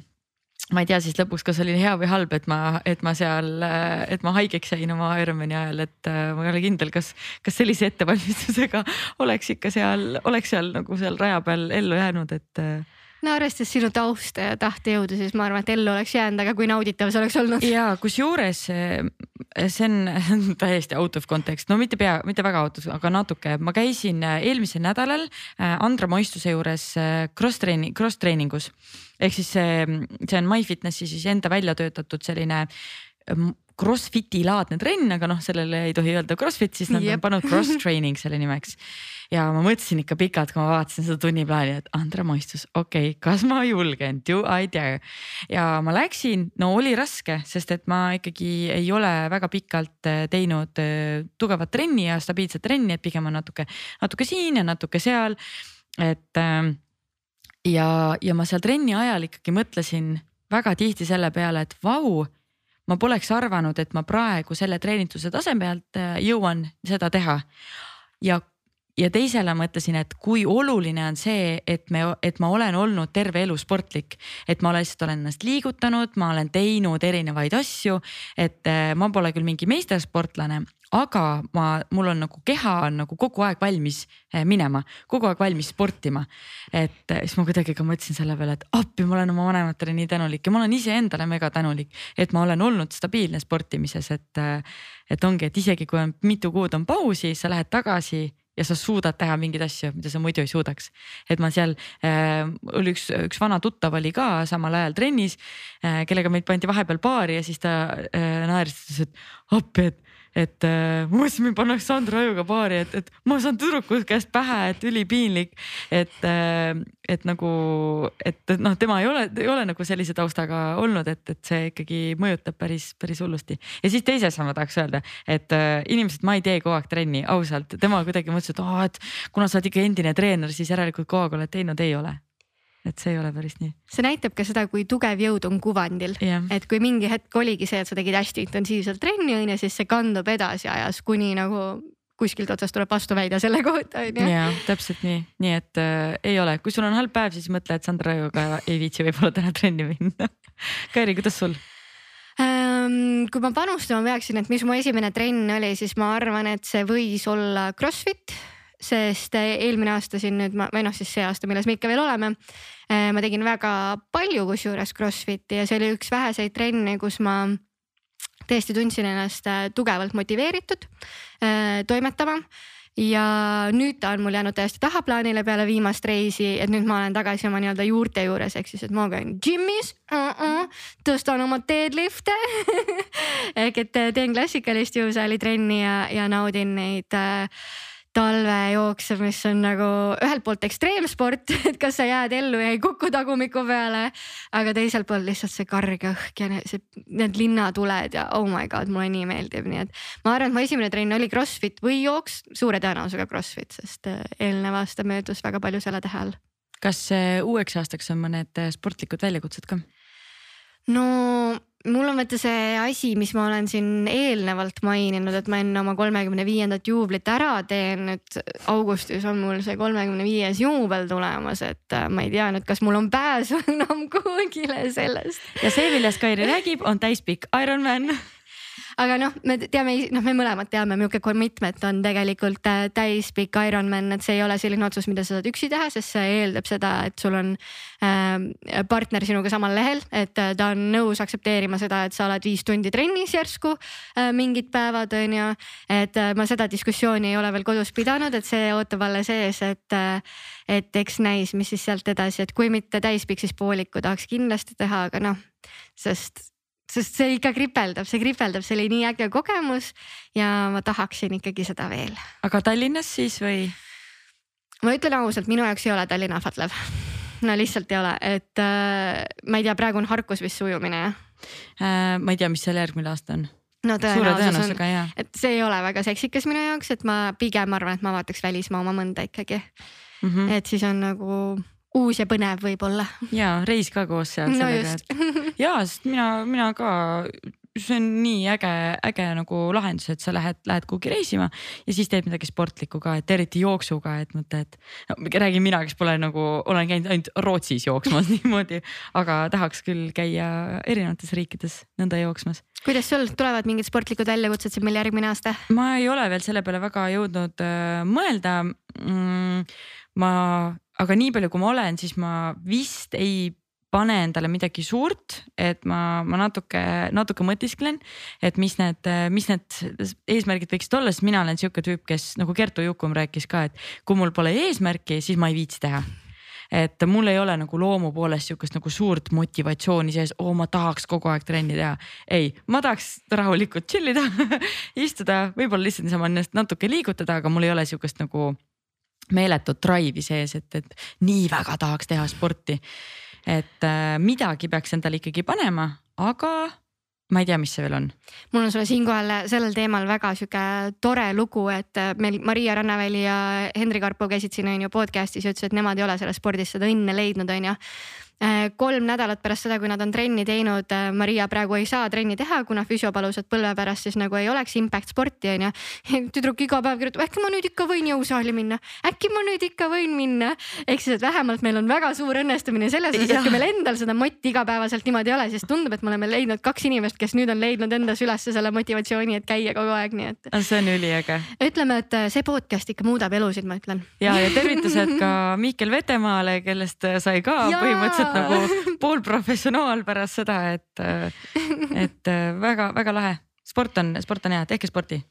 Speaker 2: ma ei tea siis lõpuks, kas oli hea või halb, et ma, et ma seal, et ma haigeks jäin oma Ironmani ajal, et äh, ma ei ole kindel, kas, kas sellise ettevalmistusega oleks ikka seal, oleks seal nagu seal raja peal ellu jäänud, et äh,
Speaker 1: no arvestades sinu tausta ja tahtejõudu, siis ma arvan, et ellu oleks jäänud, aga kui nauditav see oleks olnud.
Speaker 2: ja kusjuures see on täiesti out of context, no mitte pea, mitte väga out of, aga natuke, ma käisin äh, eelmisel nädalal äh, Andra Moistuse juures cross training, cross trainingus ehk siis see, see on MyFitnessi siis enda välja töötatud selline Crossfiti laadne trenn, aga noh, sellele ei tohi öelda Crossfit, siis nad yep. on pannud cross training selle nimeks. ja ma mõtlesin ikka pikalt, kui ma vaatasin seda tunniplaani, et Andra Moistus, okei okay,, kas ma julgen, do I dare. ja ma läksin, no oli raske, sest et ma ikkagi ei ole väga pikalt äh, teinud äh, tugevat trenni ja stabiilset trenni, et pigem on natuke, natuke siin ja natuke seal. et ähm, ja, ja ma seal trenni ajal ikkagi mõtlesin väga tihti selle peale, et vau ma poleks arvanud, et ma praegu selle treenituse taseme pealt äh, jõuan seda teha. ja, ja teisele mõtlesin, et kui oluline on see, et me, et ma olen olnud terve elu sportlik, et ma lihtsalt olen ennast liigutanud, ma olen teinud erinevaid asju, et äh, ma pole küll mingi meistersportlane, aga ma, mul on nagu keha on nagu kogu aeg valmis eh, minema, kogu aeg valmis sportima. et eh, siis ma kuidagi ka mõtlesin selle peale, et appi, ma olen oma vanematele nii tänulik ja ma olen iseendale mega tänulik, et ma olen olnud stabiilne sportimises, et. Eh, et ongi, et isegi kui on mitu kuud on pausi, sa lähed tagasi ja sa suudad teha mingeid asju, mida sa muidu ei suudaks. et ma seal äh, oli üks, üks vana tuttav oli ka samal ajal trennis äh,, kellega meid pandi vahepeal paari ja siis ta äh, naeristas, et appi, et et äh, ma mõtlesin, mind pannakse Sandra Ajuga paari, et, et ma saan tüdruku käest pähe, et ülipiinlik. et äh,, et nagu, et noh, tema ei ole, ei ole nagu sellise taustaga olnud, et, et see ikkagi mõjutab päris, päris hullusti. ja siis teise asja ma tahaks öelda, et äh, inimesed, ma ei tee kogu aeg trenni, ausalt, tema kuidagi mõtles, et aa, et kuna sa oled ikka endine treener, siis järelikult kogu aeg oled teinud, ei ole et see ei ole päris nii.
Speaker 1: see näitab ka seda, kui tugev jõud on kuvandil yeah., et kui mingi hetk oligi see, et sa tegid hästi intensiivselt trenni on ju, siis see kandub edasi ajas, kuni nagu kuskilt otsast tuleb vastuväide selle kohta on ju.
Speaker 2: ja täpselt nii, nii et äh, ei ole, kui sul on halb päev, siis mõtle, et Sandra Rõiuga ei viitsi võib-olla täna trenni minna Kairi, kuidas sul?
Speaker 1: Ähm, kui ma panustama peaksin, et mis mu esimene trenn oli, siis ma arvan, et see võis olla Crossfit sest eh, eelmine aasta siin nüüd ma või noh, siis see aasta, milles me ikka veel oleme. Eh, ma tegin väga palju kusjuures Crossfiti ja see oli üks väheseid trenne, kus ma tõesti tundsin ennast eh, tugevalt motiveeritud toimetama ja nüüd ta on mul jäänud täiesti tahaplaanile peale viimast reisi, et nüüd ma olen tagasi oma nii-öelda juurte juures, ehk siis, et ma käin džimmis uh, -uh, tõstan oma deadlift'e ehk et teen klassikalist jõusaalitrenni ja, ja naudin neid äh, talvejookse, mis on nagu ühelt poolt ekstreemsport, et kas sa jääd ellu ja ei kuku tagumiku peale. aga teiselt poolt lihtsalt see karge õhk ja need, see, need linnatuled ja oh my god, mulle nii meeldib, nii et. ma arvan, et mu esimene trenn oli Crossfit või jooks, suure tõenäosusega Crossfit, sest äh, eelnev aasta möödus väga palju selle tähe all.
Speaker 2: kas uueks aastaks on mõned äh, sportlikud väljakutsed ka?
Speaker 1: no mul on vaata see asi, mis ma olen siin eelnevalt maininud, et ma enne oma kolmekümne viiendat juublit ära teen, nüüd augustis on mul see kolmekümne viies juubel tulemas, et äh, ma ei tea nüüd, kas mul on pääsu enam kuhugile sellest.
Speaker 2: ja see, millest Kairi räägib, on täispikk Ironman
Speaker 1: aga noh, me teame, noh, me mõlemad teame, milline commitment on tegelikult äh, täispikk Ironman, et see ei ole selline otsus, mida sa saad üksi teha, sest see eeldab seda, et sul on äh, partner sinuga samal lehel, et äh, ta on nõus aktsepteerima seda, et sa oled viis tundi trennis järsku äh, mingid päevad on ju. et äh, ma seda diskussiooni ei ole veel kodus pidanud, et see ootab alles ees, et äh, et eks näis, mis siis sealt edasi, et kui mitte täispikk, siis pooliku tahaks kindlasti teha, aga noh, sest sest see ikka kripeldab, see kripeldab, see oli nii äge kogemus ja ma tahaksin ikkagi seda veel.
Speaker 2: aga Tallinnas siis või?
Speaker 1: ma ütlen ausalt, minu jaoks ei ole Tallinn ahvatlev. no lihtsalt ei ole, et äh, ma ei tea, praegu on Harkus vist sujumine jah
Speaker 2: äh,? ma ei tea, mis seal järgmine aasta on
Speaker 1: no tõenäosus on, et see ei ole väga seksikas minu jaoks, et ma pigem arvan, et ma vaataks välismaa oma mõnda ikkagi mm. -hmm. et siis on nagu uus ja põnev võib-olla.
Speaker 2: ja reis ka koos sealt
Speaker 1: no
Speaker 2: sellega, et ja sest mina, mina ka see on nii äge, äge nagu lahendus, et sa lähed, lähed kuhugi reisima ja siis teed midagi sportlikku ka, et eriti jooksuga, et mõtle, et no, räägin mina, kes pole nagu, olen käinud ainult Rootsis jooksmas niimoodi, aga tahaks küll käia erinevates riikides nõnda jooksmas.
Speaker 1: kuidas sul tulevad mingid sportlikud väljakutsed siin meil järgmine aasta?
Speaker 2: ma ei ole veel selle peale väga jõudnud äh, mõelda mm,. ma, aga nii palju, kui ma olen, siis ma vist ei pane endale midagi suurt, et ma, ma natuke, natuke mõtisklen, et mis need, mis need eesmärgid võiksid olla, sest mina olen sihuke tüüp, kes nagu Kertu Jukum rääkis ka, et kui mul pole eesmärki, siis ma ei viitsi teha et mul ei ole nagu loomu poolest sihukest nagu suurt motivatsiooni sees, oo ma tahaks kogu aeg trenni teha. ei, ma tahaks rahulikult chill ida istuda, võib-olla lihtsalt niisama ennast natuke liigutada, aga mul ei ole sihukest nagu meeletut drive'i sees, et, et nii väga tahaks teha sporti et äh, midagi peaks endale ikkagi panema, aga ma ei tea, mis see veel on.
Speaker 1: mul on sulle siinkohal sellel teemal väga sihuke tore lugu, et äh, meil Maria Rannaväli ja Henri Karpo käisid siin on ju podcast'is ja ütlesid, et nemad ei ole selles spordis seda õnne leidnud, on ju kolm nädalat pärast seda, kui nad on trenni teinud, äh, Maria praegu ei saa trenni teha, kuna füsio palus, et põlve pärast siis nagu ei oleks impact sporti onju. tüdruk iga päev kirjutab, äkki ma nüüd ikka võin jõusaali minna, äkki ma nüüd ikka võin minna. ehk siis, et vähemalt meil on väga suur õnnestumine selles osas, et kui meil endal seda motti igapäevaselt niimoodi ei ole, siis tundub, et me oleme leidnud kaks inimest, kes nüüd on leidnud endas üles selle motivatsiooni, et käia kogu aeg, nii et.
Speaker 2: see on üliäge.
Speaker 1: ütleme, et äh, see podcast ikka muudab elusid, ma ütlen.
Speaker 2: ja, ja tervitused ka Mihkel Vetemaale, kellest sai ka ja! põhimõtteliselt nagu poolprofessionaal pärast seda, et, et väga-väga lahe. sport on, sport on hea, tehke sporti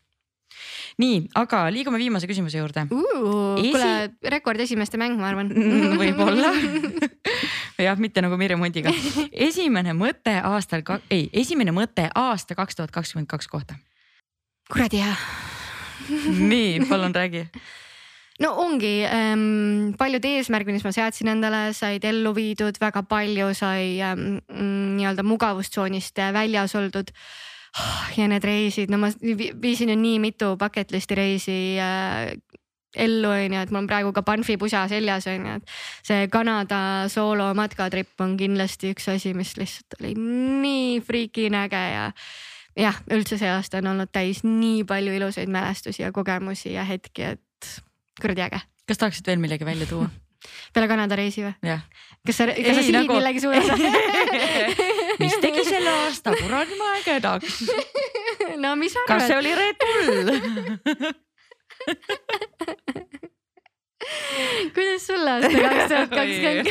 Speaker 2: nii, aga liigume viimase küsimuse juurde
Speaker 1: uh,. Esi... kuule, rekord esimeste mäng, ma arvan
Speaker 2: võib-olla jah, mitte nagu Mirjam Hundiga. esimene mõte aastal, ei, esimene mõte aasta kaks tuhat kakskümmend kaks kohta.
Speaker 1: kuradi hea
Speaker 2: nii, palun räägi
Speaker 1: no ongi ähm, paljud eesmärgid, mis ma seadsin endale, said ellu viidud, väga palju sai ähm, nii-öelda mugavustsoonist väljas oldud. ja need reisid, no ma viisin ju nii mitu bucket list'i reisi äh, ellu on ju, et mul on praegu ka Banfi pusa seljas on ju, et see Kanada soolo matkatripp on kindlasti üks asi, mis lihtsalt oli nii freaking äge ja jah, üldse see aasta on olnud täis nii palju ilusaid mälestusi ja kogemusi ja hetki, et kuradi äge.
Speaker 2: kas tahaksid veel millegi välja tuua?
Speaker 1: peale Kanada reisi või? kas sa, kas
Speaker 2: Ei,
Speaker 1: sa siin
Speaker 2: nagu...
Speaker 1: millegi suunas
Speaker 2: mis tegi selle aasta kuradi ma ägedaks?
Speaker 1: no mis arvad?
Speaker 2: kas see oli Red Bull
Speaker 1: kuidas sul aasta kaks tuhat kakskümmend?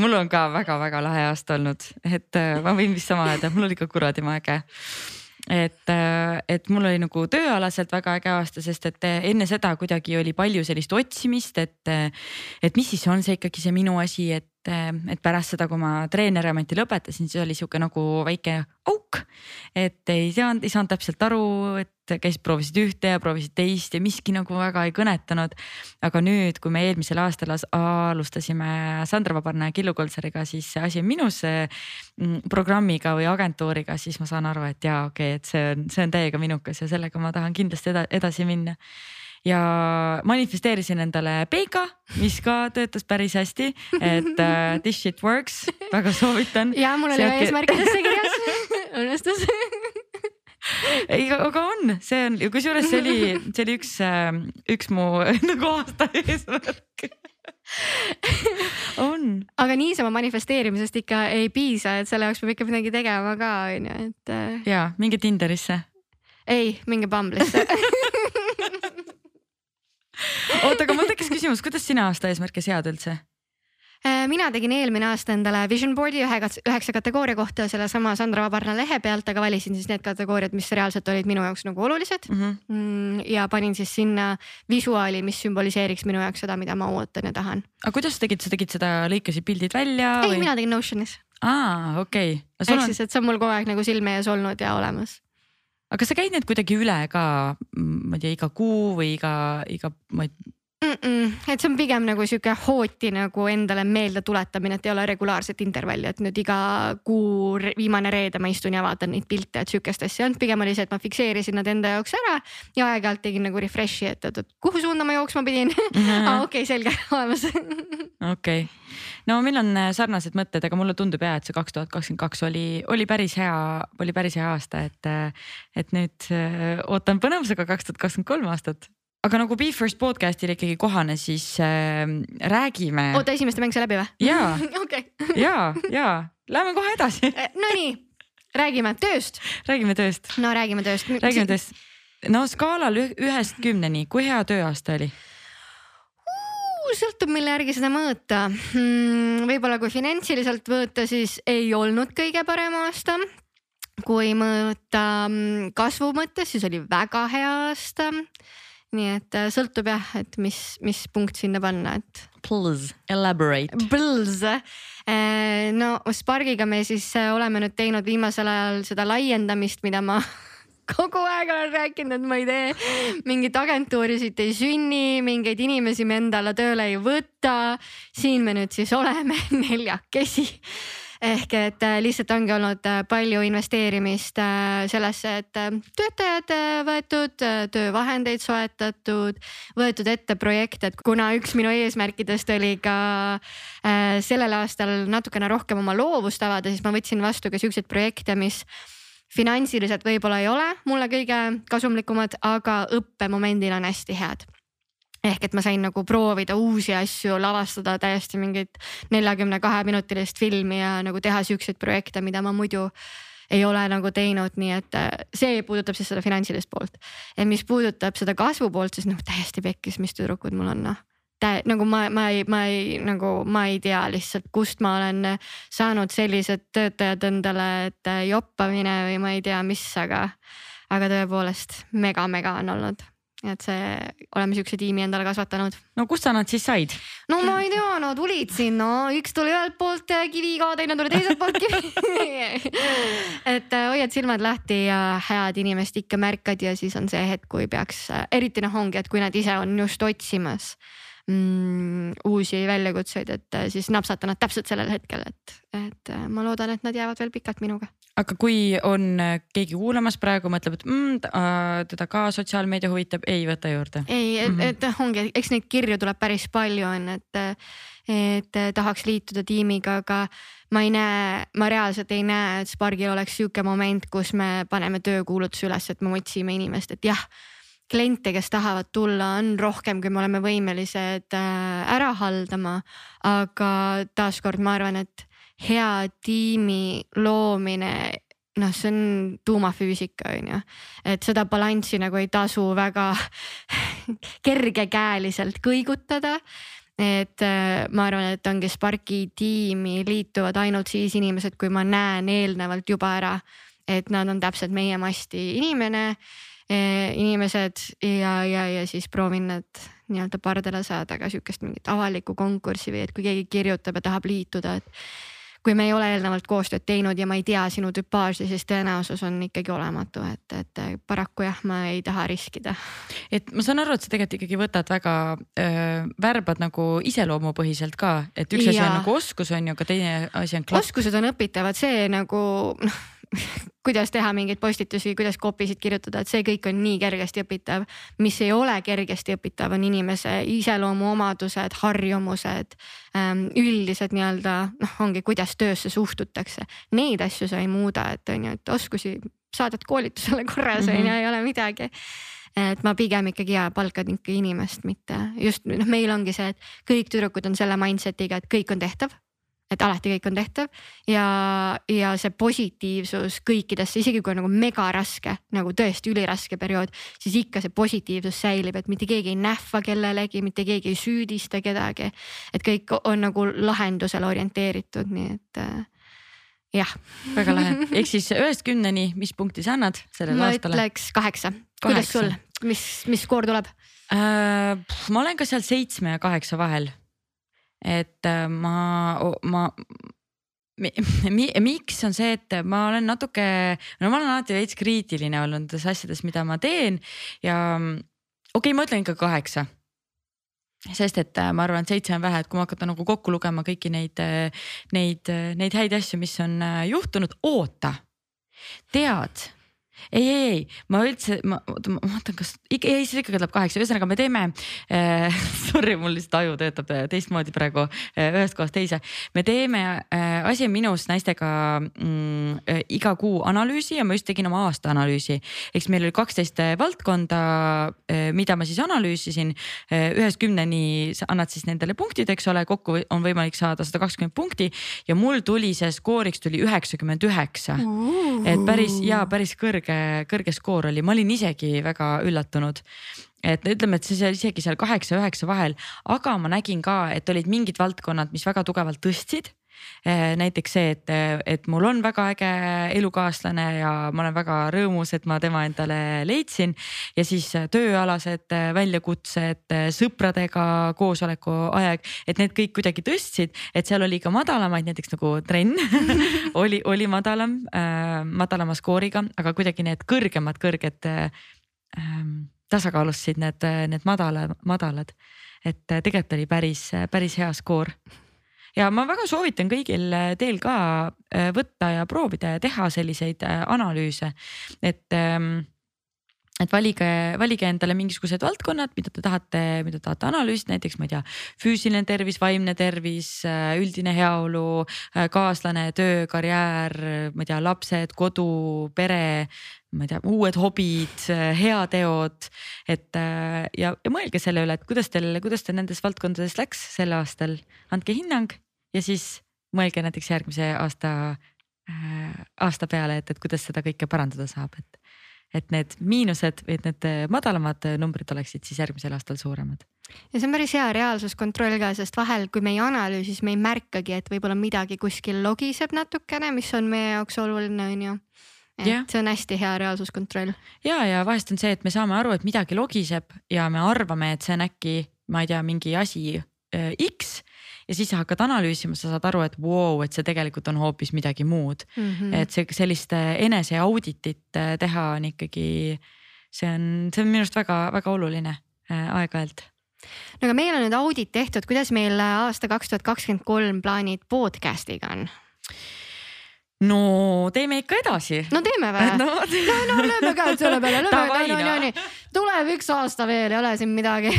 Speaker 2: mul on ka väga-väga lahe aasta olnud, et äh, ma võin vist sama öelda, mul oli ka kuradi äge et, äh, et mul oli nagu tööalaselt väga äge aasta, sest et äh, enne seda kuidagi oli palju sellist otsimist, et, äh, et mis siis on see ikkagi see minu asi, et, et pärast seda, kui ma treeneriameti lõpetasin, siis oli sihuke nagu väike auk. et ei saanud, ei saanud täpselt aru, et käisid, proovisid ühte ja proovisid teist ja miski nagu väga ei kõnetanud. aga nüüd, kui me eelmisel aastal alustasime Sandra Vabarna ja Killu Koltsariga, siis see asi on minus mm, programmiga või agentuuriga, siis ma saan aru, et jaa, okei okay,, et see on, see on täiega minukas ja sellega ma tahan kindlasti eda, edasi minna ja manifesteerisin endale Peika, mis ka töötas päris hästi, et uh, this shit works, väga soovitan.
Speaker 1: ja mul oli ka eesmärkidesse kirjas õnnestus
Speaker 2: ei, aga on, see on, kusjuures see oli, see oli üks, äh, üks mu nagu aasta eesmärk on.
Speaker 1: aga niisama manifesteerimisest ikka ei piisa, et selle jaoks peab ikka midagi tegema ka on ju, et.
Speaker 2: Äh, ja minge Tinderisse.
Speaker 1: ei, minge Bumble'isse
Speaker 2: oota, aga mul tekkis küsimus, kuidas sina aasta eesmärke sead üldse?
Speaker 1: Äh, mina tegin eelmine aasta endale vision board'i ühe, üheksa kategooria kohta sellesama Sandra Vabarna lehe pealt, aga valisin siis need kategooriad, mis reaalselt olid minu jaoks nagu olulised mhm. mm. -hmm. ja panin siis sinna visuaali, mis sümboliseeriks minu jaoks seda, mida ma ootan ja tahan.
Speaker 2: aga kuidas sa tegid, sa tegid seda, lõikasid pildid välja?
Speaker 1: ei või..., mina tegin Notionis.
Speaker 2: aa, okei
Speaker 1: okay.. ehk on... siis, et see on mul kogu aeg nagu silme ees olnud ja olemas
Speaker 2: aga kas sa käid need kuidagi üle ka, ma ei tea, iga kuu või iga, iga, ma ei
Speaker 1: mm. -mm, et see on pigem nagu sihuke hooti nagu endale meelde tuletamine, et ei ole regulaarset intervalli, et nüüd iga kuu viimane reede ma istun ja vaatan neid pilte, et sihukest asja ei olnud, pigem oli see, et ma fikseerisin nad enda jaoks ära ja aeg-ajalt tegin nagu refresh'i, et, et, et kuhu suunda ma jooksma pidin. Ah, okei selge, olemas.
Speaker 2: Okei. No meil on äh, sarnased mõtted, aga mulle tundub ja, et see kaks tuhat kakskümmend kaks oli, oli päris hea, oli päris hea aasta, et, äh, et nüüd äh, ootan põnevusega kaks tuhat kakskümmend kolm aastat aga nagu Be First podcast'il ikkagi kohane, siis äh, räägime.
Speaker 1: oota, esimeste mäng sai läbi või?
Speaker 2: ja
Speaker 1: okay.
Speaker 2: ja, ja lähme kohe edasi
Speaker 1: äh, Nonii, räägime tööst.
Speaker 2: räägime tööst.
Speaker 1: no räägime tööst.
Speaker 2: räägime tööst. no skaalal ühest kümneni, kui hea tööaasta oli?
Speaker 1: sõltub, mille järgi seda mõõta hmm,. võib-olla kui finantsiliselt mõõta, siis ei olnud kõige parem aasta kui mõõta mm, kasvu mõttes, siis oli väga hea aasta nii et äh, sõltub jah, et mis, mis punkt sinna panna, et.
Speaker 2: Please elaborate.
Speaker 1: Please, äh, no Sparkiga me siis äh, oleme nüüd teinud viimasel ajal seda laiendamist, mida ma kogu aeg olen rääkinud, et ma ei tee mingit agentuuri siit ei sünni, mingeid inimesi me endale tööle ei võta. siin me nüüd siis oleme neljakesi ehk et äh, lihtsalt ongi olnud äh, palju investeerimist äh, sellesse, et töötajad võetud, töövahendeid soetatud, võetud ette projekte, et kuna üks minu eesmärkidest oli ka sellel aastal natukene rohkem oma loovust avada, siis ma võtsin vastu ka siukseid projekte, mis finantsiliselt võib-olla ei ole mulle kõige kasumlikumad, aga õppemomendil on hästi head ehk et ma sain nagu proovida uusi asju, lavastada täiesti mingit neljakümne kahe minutilist filmi ja nagu teha siukseid projekte, mida ma muidu ei ole nagu teinud, nii et äh, see puudutab siis seda finantsilist poolt. ja mis puudutab seda kasvu poolt, siis noh täiesti pekkis, mis tüdrukud mul on noh. Tä-, nagu ma, ma ei, ma ei nagu ma ei tea lihtsalt, kust ma olen saanud sellised töötajad endale, et äh, joppamine või ma ei tea, mis, aga, aga tõepoolest mega-mega on olnud et see, oleme siukse tiimi endale kasvatanud.
Speaker 2: no kust sa nad siis said?
Speaker 1: no ma ei tea, no tulid siin, no üks tuli ühelt poolt äh, kiviga, teine tuli teiselt poolt kivi et äh, hoiad silmad lahti ja head inimest ikka märkad ja siis on see hetk, kui peaks, äh, eriti noh, ongi, et kui nad ise on just otsimas mm, uusi väljakutseid, et siis napsata nad täpselt sellel hetkel, et, et ma loodan, et nad jäävad veel pikalt minuga
Speaker 2: aga kui on keegi kuulamas praegu, mõtleb, et mm, teda ka sotsiaalmeedia huvitab, ei võta juurde.
Speaker 1: ei, et, mm -hmm. et ongi, eks neid kirju tuleb päris palju on, et, et tahaks liituda tiimiga, aga ma ei näe, ma reaalselt ei näe, et Spargil oleks sihuke moment, kus me paneme töökuulutuse üles, et me otsime inimest, et jah kliente, kes tahavad tulla, on rohkem, kui me oleme võimelised äh, ära haldama. aga taaskord ma arvan, et hea tiimi loomine noh, see on tuumafüüsika on ju, et seda balanssi nagu ei tasu väga kergekäeliselt kõigutada. et äh, ma arvan, et ongi Sparki tiimi liituvad ainult siis inimesed, kui ma näen eelnevalt juba ära, et nad on täpselt meie masti inimene inimesed ja, ja, ja siis proovin nad nii-öelda pardale saada ka sihukest mingit avalikku konkurssi või et kui keegi kirjutab ja tahab liituda, et kui me ei ole eelnevalt koostööd teinud ja ma ei tea sinu tüpaaži, siis tõenäosus on ikkagi olematu, et, et paraku jah, ma ei taha riskida.
Speaker 2: et ma saan aru, et sa tegelikult ikkagi võtad väga äh,, värbad nagu iseloomupõhiselt ka, et üks ja. asi on nagu oskus on ju, aga teine asi on
Speaker 1: klapp. oskused on õpitavad, see nagu noh kuidas teha mingeid postitusi, kuidas kopisid kirjutada, et see kõik on nii kergesti õpitav. mis ei ole kergesti õpitav, on inimese iseloomuomadused, harjumused, ähm, üldised nii-öelda noh, ongi, kuidas töösse suhtutakse. Neid asju sa ei muuda, et on ju, et oskusi saadad koolitusele korras on mm -hmm. ju, ei ole midagi et ma pigem ikkagi ja palkan ikka inimest, mitte just noh, meil ongi see, et kõik tüdrukud on selle mindset'iga, et kõik on tehtav et alati kõik on tehtav ja, ja see positiivsus kõikidesse, isegi kui on nagu mega raske, nagu tõesti üliraske periood, siis ikka see positiivsus säilib, et mitte keegi ei nähva kellelegi, mitte keegi ei süüdista kedagi. et kõik on nagu lahendusele orienteeritud, nii et äh, jah.
Speaker 2: väga lahe, ehk siis ühest kümneni, mis punkti sa annad sellele
Speaker 1: ma
Speaker 2: aastale?
Speaker 1: ma ütleks kaheksa, kuidas sul, mis, mis skoor tuleb
Speaker 2: äh,? ma olen ka seal seitsme ja kaheksa vahel et äh, ma, ma mi, mi, miks on see, et ma olen natuke, no ma olen alati veits kriitiline olnud nendes asjades, mida ma teen ja okei okay,, ma ütlen ikka kaheksa. sest et äh, ma arvan, et seitse on vähe, et kui ma hakata nagu kokku lugema kõiki neid, neid, neid häid asju, mis on juhtunud, oota, tead ei, ei, ei, ma üldse, ma, oota, ma vaatan, kas ikka, ei, siis ikkagi tuleb kaheksa, ühesõnaga me teeme äh,. Sorry, mul lihtsalt aju töötab äh, teistmoodi praegu äh, ühest kohast teise. me teeme äh, Asi on minus naistega mm, äh, iga kuu analüüsi ja ma just tegin oma aasta analüüsi. eks meil oli kaksteist äh, valdkonda äh,, mida ma siis analüüsisin äh,. ühest kümneni annad siis nendele punktid, eks ole, kokku on võimalik saada sada kakskümmend punkti ja mul tuli see skooriks tuli üheksakümmend üheksa. et päris ja päris kõrge kõrge, kõrge skoor oli, ma olin isegi väga üllatunud et ütleme, et see seal isegi seal kaheksa-üheksa vahel, aga ma nägin ka, et olid mingid valdkonnad, mis väga tugevalt tõstsid näiteks see, et, et mul on väga äge elukaaslane ja ma olen väga rõõmus, et ma tema endale leidsin. ja siis tööalased väljakutsed, sõpradega koosoleku aeg, et need kõik kuidagi tõstsid, et seal oli ka madalamaid, näiteks nagu trenn oli, oli madalam äh,, madalama skooriga, aga kuidagi need kõrgemad, kõrged äh, tasakaalustasid need, need madala, madalad. et tegelikult oli päris, päris hea skoor ja ma väga soovitan kõigil äh, teil ka äh, võtta ja proovida ja teha selliseid äh, analüüse, et ähm, et valige, valige endale mingisugused valdkonnad, mida te tahate, mida tahate analüüsida, näiteks ma ei tea, füüsiline tervis, vaimne tervis, üldine heaolu, kaaslane, töö, karjäär, ma ei tea, lapsed, kodu, pere, ma ei tea, uued hobid, heateod. et ja, ja mõelge selle üle, et kuidas teil, kuidas teil nendes valdkondades läks sel aastal, andke hinnang ja siis mõelge näiteks järgmise aasta äh,, aasta peale, et, et kuidas seda kõike parandada saab, et et need miinused või et need madalamad numbrid oleksid siis järgmisel aastal suuremad.
Speaker 1: ja see on päris hea reaalsuskontroll ka, sest vahel, kui me ei analüüsi, siis me ei märkagi, et võib-olla midagi kuskil logiseb natukene, mis on meie jaoks oluline, on ju et yeah. see on hästi hea reaalsuskontroll.
Speaker 2: ja, ja vahest on see, et me saame aru, et midagi logiseb ja me arvame, et see on äkki, ma ei tea, mingi asi äh, X ja siis sa hakkad analüüsima, sa saad aru, et vau wow,, et see tegelikult on hoopis midagi muud mm. -hmm. et see sellist eneseauditit äh, teha on ikkagi, see on, see on minu arust väga-väga oluline äh, aeg-ajalt
Speaker 1: no aga meil on nüüd audit tehtud, kuidas meil aasta kaks tuhat kakskümmend kolm plaanid podcast'iga on?
Speaker 2: No teeme ikka edasi.
Speaker 1: no teeme või? no, no, no lööme käed selle peale, lööme, no, no, no, tuleb üks aasta veel, ei ole siin midagi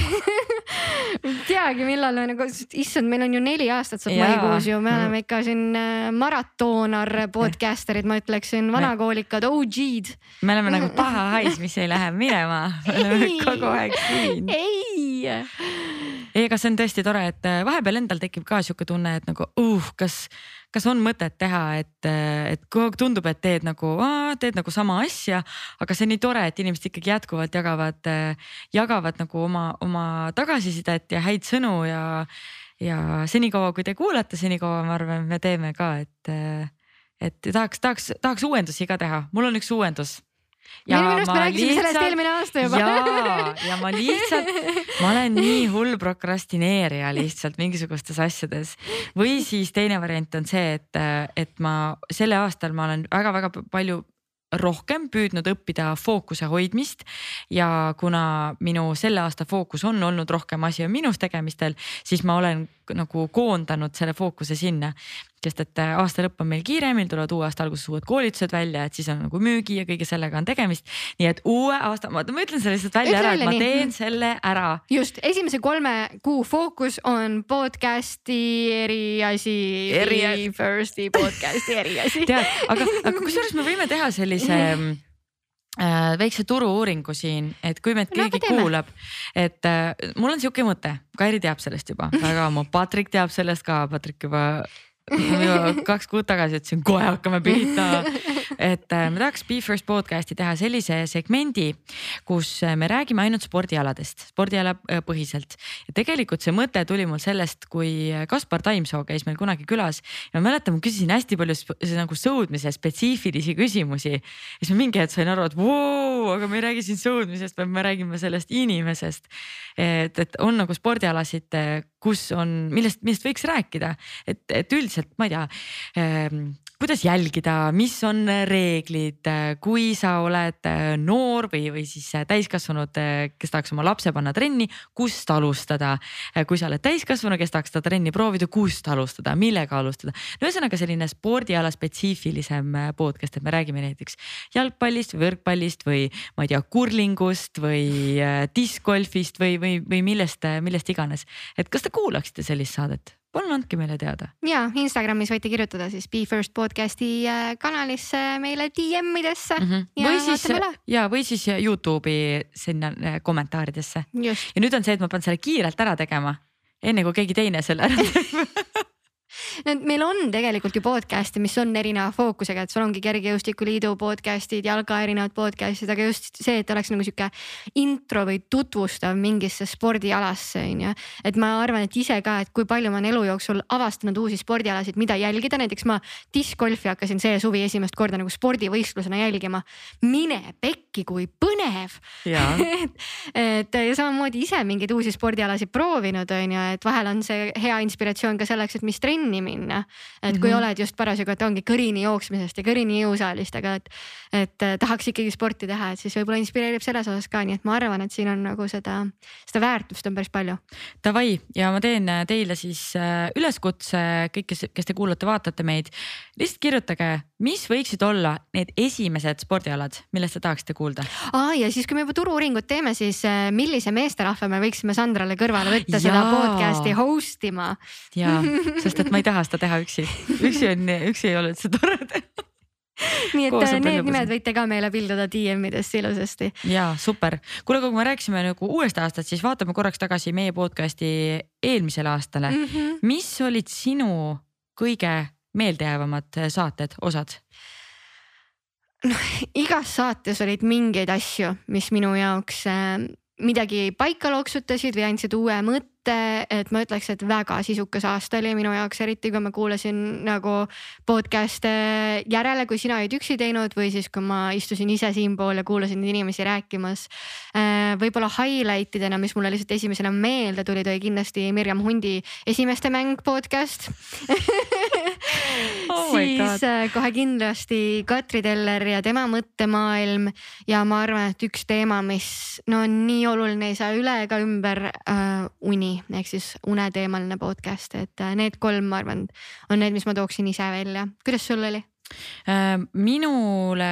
Speaker 1: teagi, millal me nagu, issand, meil on ju neli aastat saab maikuus ju, me oleme ikka siin äh, maratoonar podcaster'id, ma ütleksin, vanakoolikad, OG-d.
Speaker 2: me oleme nagu paha hais, mis ei lähe minema, me oleme kogu aeg siin.
Speaker 1: ei.
Speaker 2: ei, aga see on tõesti tore, et äh, vahepeal endal tekib ka sihuke tunne, et nagu uh, kas kas on mõtet teha, et, et kogu aeg tundub, et teed nagu, teed nagu sama asja, aga see on nii tore, et inimesed ikkagi jätkuvalt jagavad, jagavad nagu oma, oma tagasisidet ja häid sõnu ja, ja senikaua, kui te kuulate, senikaua ma arvan, me teeme ka, et, et tahaks, tahaks, tahaks uuendusi ka teha, mul on üks uuendus
Speaker 1: ja minu arust me rääkisime lihtsalt, sellest eelmine aasta juba.
Speaker 2: ja, ja ma lihtsalt, ma olen nii hull prokrastineerija lihtsalt mingisugustes asjades. või siis teine variant on see, et, et ma selle aastal ma olen väga-väga palju rohkem püüdnud õppida fookuse hoidmist ja kuna minu selle aasta fookus on olnud rohkem asi on minus tegemistel, siis ma olen nagu koondanud selle fookuse sinna sest et äh, aasta lõpp on meil kiire, meil tulevad uue aasta alguses uued koolitused välja, et siis on nagu müügi ja kõige sellega on tegemist. nii et uue aasta, ma ütlen selle lihtsalt välja Ütle ära, et ma nii. teen selle ära.
Speaker 1: just, esimese kolme kuu fookus on podcast'i eriasi.
Speaker 2: eriasi.
Speaker 1: First'i podcast'i eriasi
Speaker 2: tead, aga, aga kusjuures me võime teha sellise äh, väikse turu-uuringu siin, et kui meid keegi no, kuulab, et äh, mul on sihuke mõte, Kairi teab sellest juba väga ammu, Patrik teab sellest ka, Patrik juba kaks kuud tagasi ütlesin, kohe hakkame pihta. et äh, me tahaks Be First podcast'i teha sellise segmendi, kus äh, me räägime ainult spordialadest, spordiala äh, põhiselt. ja tegelikult see mõte tuli mul sellest, kui Kaspar Taimsoo käis meil kunagi külas ja ma mäletan, ma küsisin hästi palju nagu sõudmise spetsiifilisi küsimusi. ja siis ma mingi hetk sain aru, et voo, aga me ei räägi siin sõudmisest, vaid me räägime sellest inimesest. et, et on nagu spordialasid kus on, millest, millest võiks rääkida, et, et üldiselt ma ei tea ähm, kuidas jälgida, mis on reeglid, kui sa oled noor või, või siis täiskasvanud, kes tahaks oma lapse panna trenni, kust alustada. kui sa oled täiskasvanu, kes tahaks seda trenni proovida, kust alustada, millega alustada. no ühesõnaga selline spordiala spetsiifilisem podcast, et me räägime näiteks jalgpallist võrkpallist või ma ei tea, kurlingust või diskgolfist või, või, või millest, millest iganes. et kas te kuulaksite sellist saadet? Palun andke meile teada.
Speaker 1: ja Instagramis võite kirjutada siis Be First podcast'i äh, kanalisse meile DM idesse mm. -hmm.
Speaker 2: või siis ja, või siis Youtube'i sinna äh, kommentaaridesse. ja nüüd on see, et ma pean selle kiirelt ära tegema, enne kui keegi teine selle ära teeb
Speaker 1: meil on tegelikult ju podcast'e, mis on erineva fookusega, et sul ongi Kergejõustikuliidu podcast'id, jalga erinevad podcast'id, aga just see, et oleks nagu sihuke intro või tutvustav mingisse spordialasse on ju. et ma arvan, et ise ka, et kui palju ma olen elu jooksul avastanud uusi spordialasid, mida jälgida, näiteks ma diskgolfi hakkasin see suvi esimest korda nagu spordivõistlusena jälgima. mine pekki, kui põnev et, et ja samamoodi ise mingeid uusi spordialasid proovinud on ju, et vahel on see hea inspiratsioon ka selleks, et mis trenni minna. et kui mm -hmm. oled just parasjagu, et ongi kõrini jooksmisest ja kõrini jõusaalist, aga et, et äh, tahaks ikkagi sporti teha, et siis võib-olla inspireerib selles osas ka, nii et ma arvan, et siin on nagu seda, seda väärtust on päris palju.
Speaker 2: Davai ja ma teen äh, teile siis äh, üleskutse, kõik, kes, kes te kuulate-vaatate meid, lihtsalt kirjutage, mis võiksid olla need esimesed spordialad, millest te tahaksite kuulda.
Speaker 1: aa ja siis, kui me juba turu-uuringut teeme, siis millise meesterahva me võiksime Sandrale kõrvale võtta seda podcast'i host ima.
Speaker 2: ja, sest et ma ei taha seda teha üksi, üksi on, üksi ei ole üldse tore teha
Speaker 1: nii et Koos need nimed võite ka meile pilduda DM-idesse ilusasti.
Speaker 2: ja super, kuule, aga kui me rääkisime nagu uuest aastast, siis vaatame korraks tagasi meie podcast'i eelmisele aastale mm. -hmm. mis olid sinu kõige meeldejäävamad saated, osad?
Speaker 1: noh, igas saates olid mingeid asju, mis minu jaoks äh, midagi paika loksutasid või andsid uue mõtte et, ma ütleks, et väga sisukas aasta oli minu jaoks, eriti kui ma kuulasin nagu podcast'e järele, kui sina olid üksi teinud või siis, kui ma istusin ise siinpool ja kuulasin inimesi rääkimas. Äh, võib-olla highlight idena, mis mulle lihtsalt esimesena meelde tulid, oli kindlasti Mirjam Hundi esimeste mäng podcast oh siis äh, kohe kindlasti Katri Teller ja tema mõttemaailm ja ma arvan, et üks teema, mis no nii oluline ei saa üle ega ümber äh,, uni ehk siis uneteemaline podcast, et äh, need kolm, ma arvan, on need, mis ma tooksin ise välja. kuidas sul oli?
Speaker 2: Äh, minule,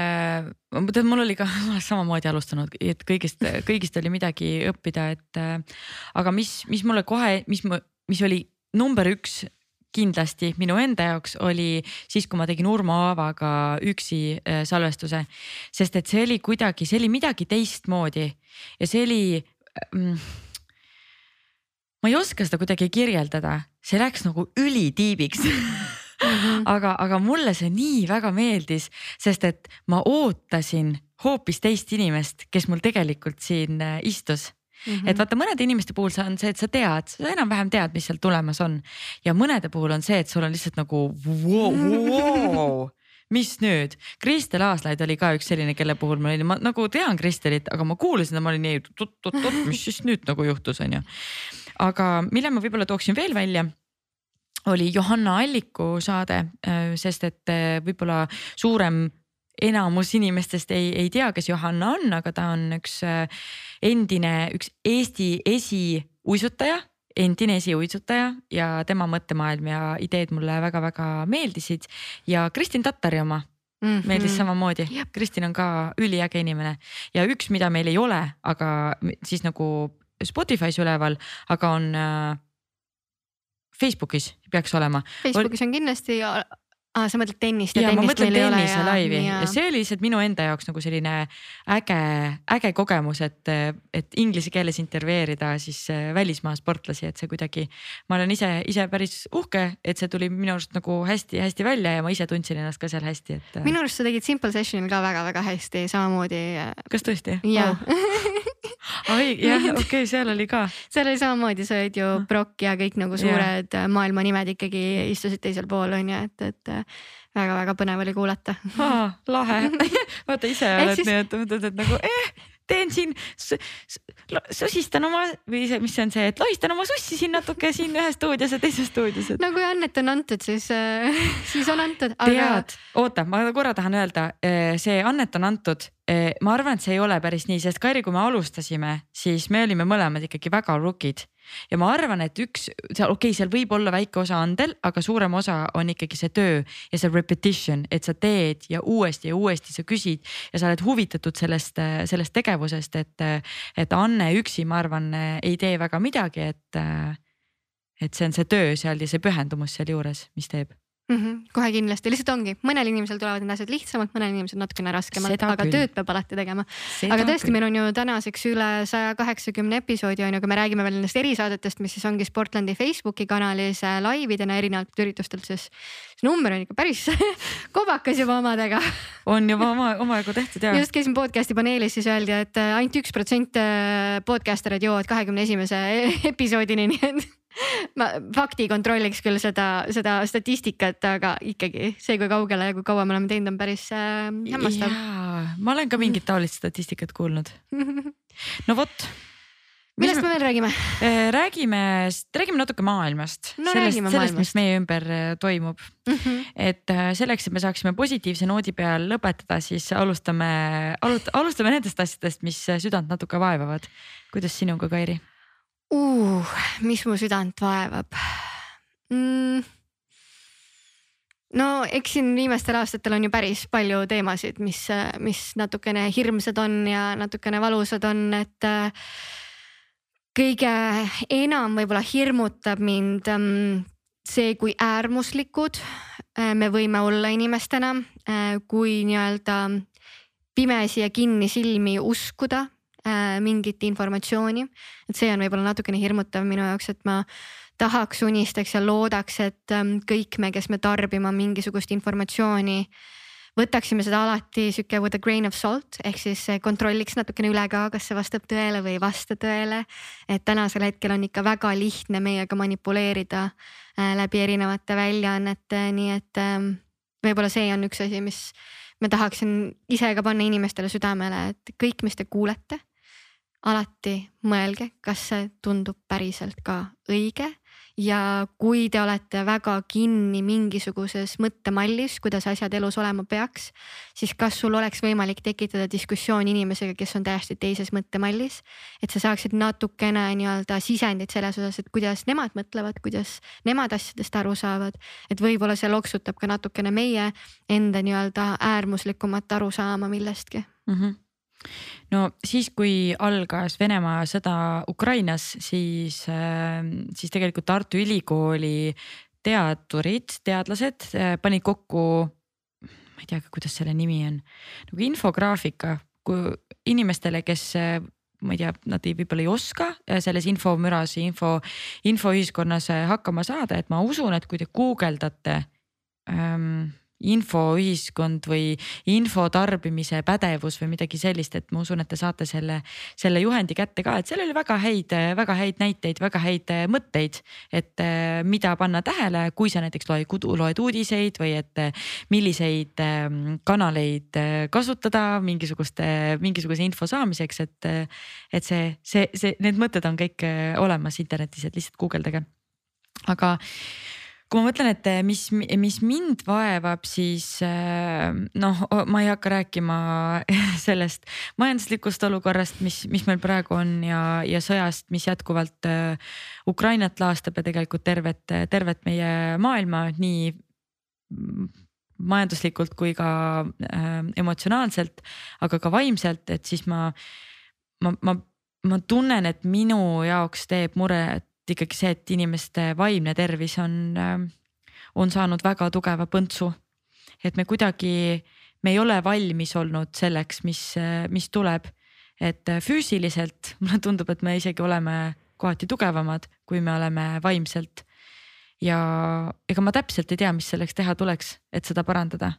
Speaker 2: tead, mul oli ka samamoodi alustanud, et kõigist, kõigist oli midagi õppida, et äh, aga mis, mis mulle kohe, mis, mis oli number üks kindlasti minu enda jaoks oli siis, kui ma tegin Urmo Aavaga üksi salvestuse, sest et see oli kuidagi, see oli midagi teistmoodi. Ja see oli mm, ma ei oska seda kuidagi kirjeldada, see läks nagu ülitiibiks. Mm -hmm. aga, aga mulle see nii väga meeldis, sest et ma ootasin hoopis teist inimest, kes mul tegelikult siin äh, istus Mm -hmm. et vaata, mõnede inimeste puhul see on see, et sa tead, sa enam-vähem tead, mis seal tulemas on. Ja mõnede puhul on see, et sul on lihtsalt nagu wow, wow, mis nüüd, Kristel Aaslaid oli ka üks selline, kelle puhul ma olin, ma nagu tean Kristelit, aga ma kuulasin ja ma olin nii, oot-oot-oot, mis siis nüüd nagu juhtus, on ju aga mille ma võib-olla tooksin veel välja oli Johanna Alliku saade, äh, sest et äh, võib-olla suurem enamus inimestest ei, ei tea, kes Johanna on, aga ta on üks äh, endine, üks Eesti esiuisutaja, endine esiuisutaja ja tema mõttemaailm ja ideed mulle väga-väga meeldisid ja Kristin Tatari oma mm -hmm. meeldis samamoodi. Kristin on ka üliäge inimene ja üks, mida meil ei ole, aga siis nagu Spotify's üleval, aga on äh, Facebookis peaks olema.
Speaker 1: Facebookis on kindlasti ah,, sa mõtled tennist
Speaker 2: ja, ja tennist meil ei ole. tennise laivi ja. ja see oli lihtsalt minu enda jaoks nagu selline äge, äge kogemus, et, et inglise keeles intervjueerida siis äh, välismaa sportlasi, et see kuidagi. ma olen ise, ise päris uhke, et see tuli minu arust nagu hästi-hästi välja ja ma ise tundsin ennast ka seal hästi, et.
Speaker 1: minu arust sa tegid Simple Sessionil ka väga-väga hästi, samamoodi.
Speaker 2: kas tõesti?
Speaker 1: jaa
Speaker 2: wow. ai jah, okei okay,, seal oli ka.
Speaker 1: seal oli samamoodi, sa olid ju Brock ja kõik nagu suured yeah. maailma nimed ikkagi istusid teisel pool on ju, et, et väga-väga põnev oli kuulata
Speaker 2: ah,. lahe vaata ise oled siis... nii, et mõtled, et nagu eh teen siin susistan oma või see, mis see on see, et lohistan oma sussi siin natuke siin ühes stuudios ja teises stuudios et....
Speaker 1: no kui annet on antud, siis äh,, siis on antud aga....
Speaker 2: tead, oota, ma korra tahan öelda, äh, see annet on antud. Äh, ma arvan, et see ei ole päris nii, sest Kairi, kui me alustasime, siis me olime mõlemad ikkagi väga rookid ja ma arvan, et üks seal, okei okay,, seal võib olla väike osa andel, aga suurem osa on ikkagi see töö ja see repetition, et sa teed ja uuesti ja uuesti sa küsid ja sa oled huvitatud sellest, sellest tegevusest, et, et Anne üksi, ma arvan, ei tee väga midagi, et, et see on see töö seal ja see pühendumus sealjuures, mis teeb
Speaker 1: mm. -hmm, kohe kindlasti, lihtsalt ongi, mõnel inimesel tulevad need asjad lihtsamalt, mõnel inimesel natukene raskemalt, aga küll. tööd peab alati tegema. aga tõesti, meil on ju tänaseks üle saja kaheksakümne episoodi on ju, aga me räägime veel nendest erisaadetest, mis siis ongi Sportlandi Facebooki kanalis äh, laividena erinevatelt üritustelt, siis see number on ikka päris kobakas juba omadega.
Speaker 2: on juba oma, omajagu tehtud ja.
Speaker 1: just käisin podcast'i paneelis, siis öeldi, et äh, ainult üks protsent äh, podcaster'id jõuavad kahekümne esimese episoodini, nii et ma fakti kontrolliks küll seda, seda statistikat, aga ikkagi see, kui kaugele ja kui kaua me oleme teinud, on päris äh, hämmastav.
Speaker 2: ma olen ka mingit taolist statistikat kuulnud. no vot.
Speaker 1: millest me veel räägime?
Speaker 2: Äh, räägime, räägime natuke maailmast
Speaker 1: no,,
Speaker 2: sellest, sellest, mis meie ümber äh, toimub mm. -hmm. et äh, selleks, et me saaksime positiivse noodi peal lõpetada, siis alustame, alustame nendest asjadest, mis südant natuke vaevavad. kuidas sinuga, Kairi?
Speaker 1: Uh,. mis mu südant vaevab mm.? no eks siin viimastel aastatel on ju päris palju teemasid, mis, mis natukene hirmsad on ja natukene valusad on, et äh, kõige enam võib-olla hirmutab mind ähm, see, kui äärmuslikud äh, me võime olla inimestena, äh, kui nii-öelda pimesi ja kinni silmi uskuda mingit informatsiooni. et see on võib-olla natukene hirmutav minu jaoks, et ma tahaks, unistaks ja loodaks, et ähm, kõik me, kes me tarbime mingisugust informatsiooni, võtaksime seda alati sihuke with a grain of salt ehk siis kontrolliks natukene üle ka, kas see vastab tõele või ei vasta tõele. et tänasel hetkel on ikka väga lihtne meiega manipuleerida äh, läbi erinevate väljaannete, nii et ähm, võib-olla see on üks asi, mis ma tahaksin ise ka panna inimestele südamele, et kõik, mis te kuulete alati mõelge, kas see tundub päriselt ka õige ja kui te olete väga kinni mingisuguses mõttemallis, kuidas asjad elus olema peaks, siis kas sul oleks võimalik tekitada diskussioon inimesega, kes on täiesti teises mõttemallis. et sa saaksid natukene nii-öelda sisendit selles osas, et kuidas nemad mõtlevad, kuidas nemad asjadest aru saavad. et võib-olla see loksutab ka natukene meie enda nii-öelda äärmuslikumat arusaama millestki
Speaker 2: mm. -hmm no siis, kui algas Venemaa sõda Ukrainas, siis, ähm, siis tegelikult Tartu Ülikooli teadurid, teadlased äh, panid kokku, ma ei teagi, kuidas selle nimi on, nagu infograafika inimestele, kes äh, ma ei tea, nad ei, võib-olla ei oska äh, selles infomüras, info, infoühiskonnas hakkama saada, et ma usun, et kui te guugeldate ähm, infoühiskond või info tarbimise pädevus või midagi sellist, et ma usun, et te saate selle, selle juhendi kätte ka, et seal oli väga häid, väga häid näiteid, väga häid mõtteid, et eh, mida panna tähele, kui sa näiteks loed, loed uudiseid või et eh, milliseid ehm, kanaleid kasutada mingisuguste, mingisuguse info saamiseks, et, et see, see, see, need mõtted on kõik olemas internetis, et lihtsalt guugeldage. aga kui ma mõtlen, et eh, mis, mis mind vaevab, siis eh, noh, ma ei hakka rääkima sellest majanduslikust olukorrast, mis, mis meil praegu on ja, ja sõjast, mis jätkuvalt eh, Ukrainat laastab ja tegelikult tervet, tervet meie maailma nii majanduslikult kui ka äh, emotsionaalselt, aga ka vaimselt, et siis ma, ma, ma, ma tunnen, et minu jaoks teeb muret ikkagi see, et inimeste vaimne tervis on, ähm, on saanud väga tugeva põntsu. et me kuidagi, me ei ole valmis olnud selleks, mis, mis tuleb. et füüsiliselt mulle tundub, et me isegi oleme kohati tugevamad, kui me oleme vaimselt. ja ega ma täpselt ei tea, mis selleks teha tuleks, et seda parandada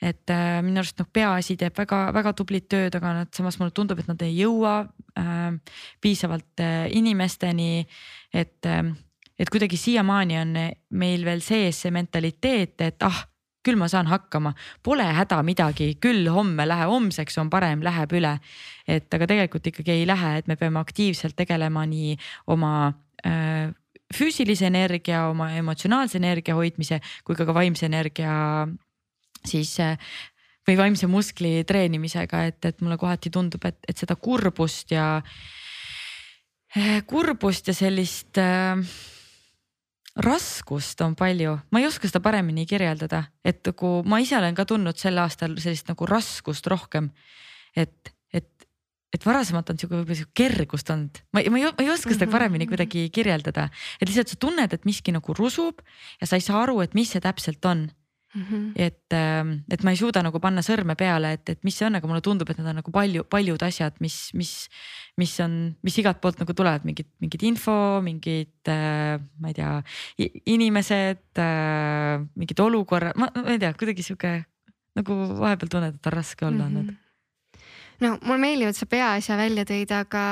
Speaker 2: et äh, minu arust noh, peaasi teeb väga-väga tublit tööd, aga nad samas mulle tundub, et nad ei jõua äh, piisavalt äh, inimesteni. et äh,, et kuidagi siiamaani on meil veel sees see mentaliteet, et ah, küll ma saan hakkama, pole häda midagi, küll homme lähe, homseks on parem, läheb üle. et aga tegelikult ikkagi ei lähe, et me peame aktiivselt tegelema nii oma äh, füüsilise energia, oma emotsionaalse energia hoidmise kui ka ka vaimse energia siis äh, või vaimse muskli treenimisega, et, et mulle kohati tundub, et, et seda kurbust ja äh, kurbust ja sellist äh, raskust on palju, ma ei oska seda paremini kirjeldada, et nagu ma ise olen ka tundnud sel aastal sellist nagu raskust rohkem. et, et, et varasemalt on sihuke võib-olla sihuke kergust olnud, ma, ma, ma ei oska seda mhm. paremini kuidagi kirjeldada, et lihtsalt sa tunned, et miski nagu rusub ja sa ei saa aru, et mis see täpselt on Mm -hmm. et, ähm, et ma ei suuda nagu panna sõrme peale, et, et mis see on, aga mulle tundub, et need on nagu palju, paljud asjad, mis, mis, mis on, mis igalt poolt nagu tulevad, mingid, mingid info, mingid äh,, ma ei tea, inimesed äh,, mingid olukorrad, ma, ei tea, kuidagi sihuke nagu vahepeal tunned, et on raske olla olnud mm. -hmm
Speaker 1: no mulle meeldivad sa peaasja välja tõid, aga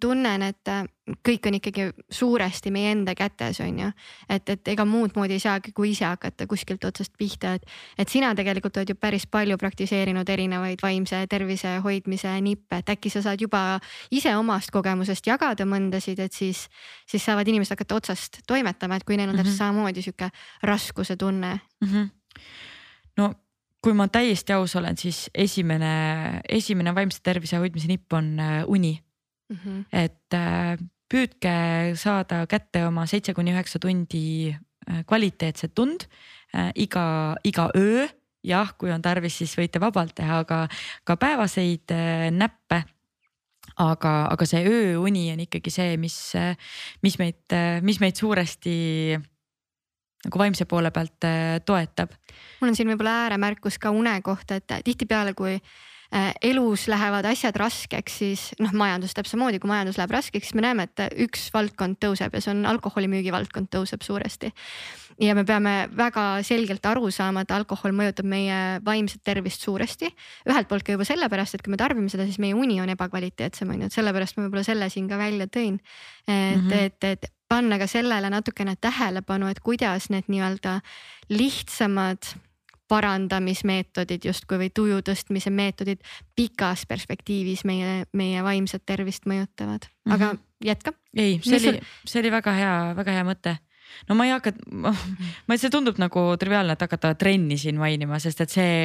Speaker 1: tunnen, et äh, kõik on ikkagi suuresti meie enda kätes, on ju. et, et ega muud moodi ei saagi, kui ise hakata kuskilt otsast pihta, et, et sina tegelikult oled ju päris palju praktiseerinud erinevaid vaimse tervise hoidmise nippe, et äkki sa saad juba ise omast kogemusest jagada mõndasid, et siis, siis saavad inimesed hakata otsast toimetama, et kui neil on täpselt mm -hmm. samamoodi sihuke raskuse tunne
Speaker 2: mm. -hmm. Kui ma täiesti aus olen, siis esimene, esimene vaimse tervise hoidmise nipp on äh, uni mm. -hmm. et äh, püüdke saada kätte oma seitse kuni üheksa tundi äh, kvaliteetset und iga, iga öö. jah, kui on tarvis, siis võite vabalt teha, aga ka päevaseid näppe aga, aga see ööuni on ikkagi see, mis, mis meid, mis meid suuresti nagu vaimse poole pealt äh, toetab.
Speaker 1: mul on siin võib-olla ääremärkus ka une kohta, et tihtipeale, kui äh, elus lähevad asjad raskeks, siis noh, majandus täpselt samamoodi, kui majandus läheb raskeks, siis me näeme, et üks valdkond tõuseb ja see on alkoholimüügi valdkond tõuseb suuresti. ja me peame väga selgelt aru saama, et alkohol mõjutab meie vaimset tervist suuresti. ühelt poolt ka juba sellepärast, et kui me tarbime seda, siis meie uni on ebakvaliteetsem on ju, et sellepärast ma võib-olla selle siin ka välja tõin. et mm, -hmm. et, et panna ka sellele natukene tähelepanu, et kuidas need nii-öelda lihtsamad parandamismeetodid justkui või tuju tõstmise meetodid pikas perspektiivis meie, meie vaimset tervist mõjutavad, aga mm -hmm. jätka.
Speaker 2: ei, see oli, see oli väga hea, väga hea mõte no ma ei hakka, ma, see tundub nagu triviaalne, et hakata trenni siin mainima, sest et see,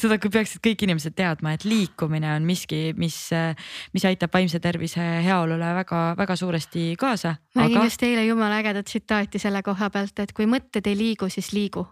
Speaker 2: seda peaksid kõik inimesed teadma, et liikumine on miski, mis, mis aitab vaimse tervise heaolule väga-väga suuresti kaasa.
Speaker 1: ma nägin aga... just eile jumala ägedat tsitaati selle koha pealt, et kui mõtted ei liigu, siis liigu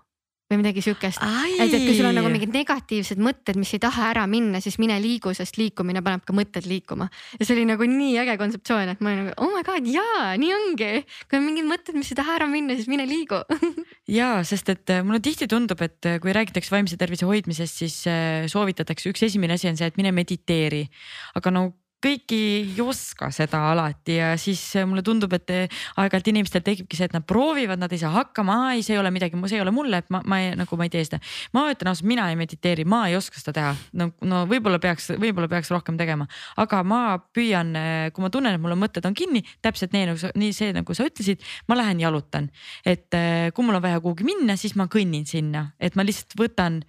Speaker 1: või midagi sihukest. et, et kui sul on nagu mingid negatiivsed mõtted, mis ei taha ära minna, siis mine liigu, sest liikumine paneb ka mõtted liikuma. ja see oli nagu nii äge kontseptsioon, et ma olin nagu oh my god, jaa, nii ongi. kui on mingid mõtted, mis ei taha ära minna, siis mine liigu
Speaker 2: ja sest, et äh, mulle tihti tundub, et äh, kui räägitakse vaimse tervise hoidmisest, siis äh, soovitatakse, üks esimene asi on see, et mine mediteeri. aga no kõiki ei oska seda alati ja siis mulle tundub, et aeg-ajalt inimestel tekibki see, et nad proovivad, nad ei saa hakkama, ei, see ei ole midagi, see ei ole mulle, et ma, ma ei, nagu ma ei tee seda. ma ütlen ausalt, mina ei mediteeri, ma ei oska seda teha. no, no võib-olla peaks, võib-olla peaks rohkem tegema, aga ma püüan, kui ma tunnen, et mul on mõtted on kinni, täpselt nii nagu sa, nii see, nagu sa ütlesid, ma lähen jalutan. et kui mul on vaja kuhugi minna, siis ma kõnnin sinna, et ma lihtsalt võtan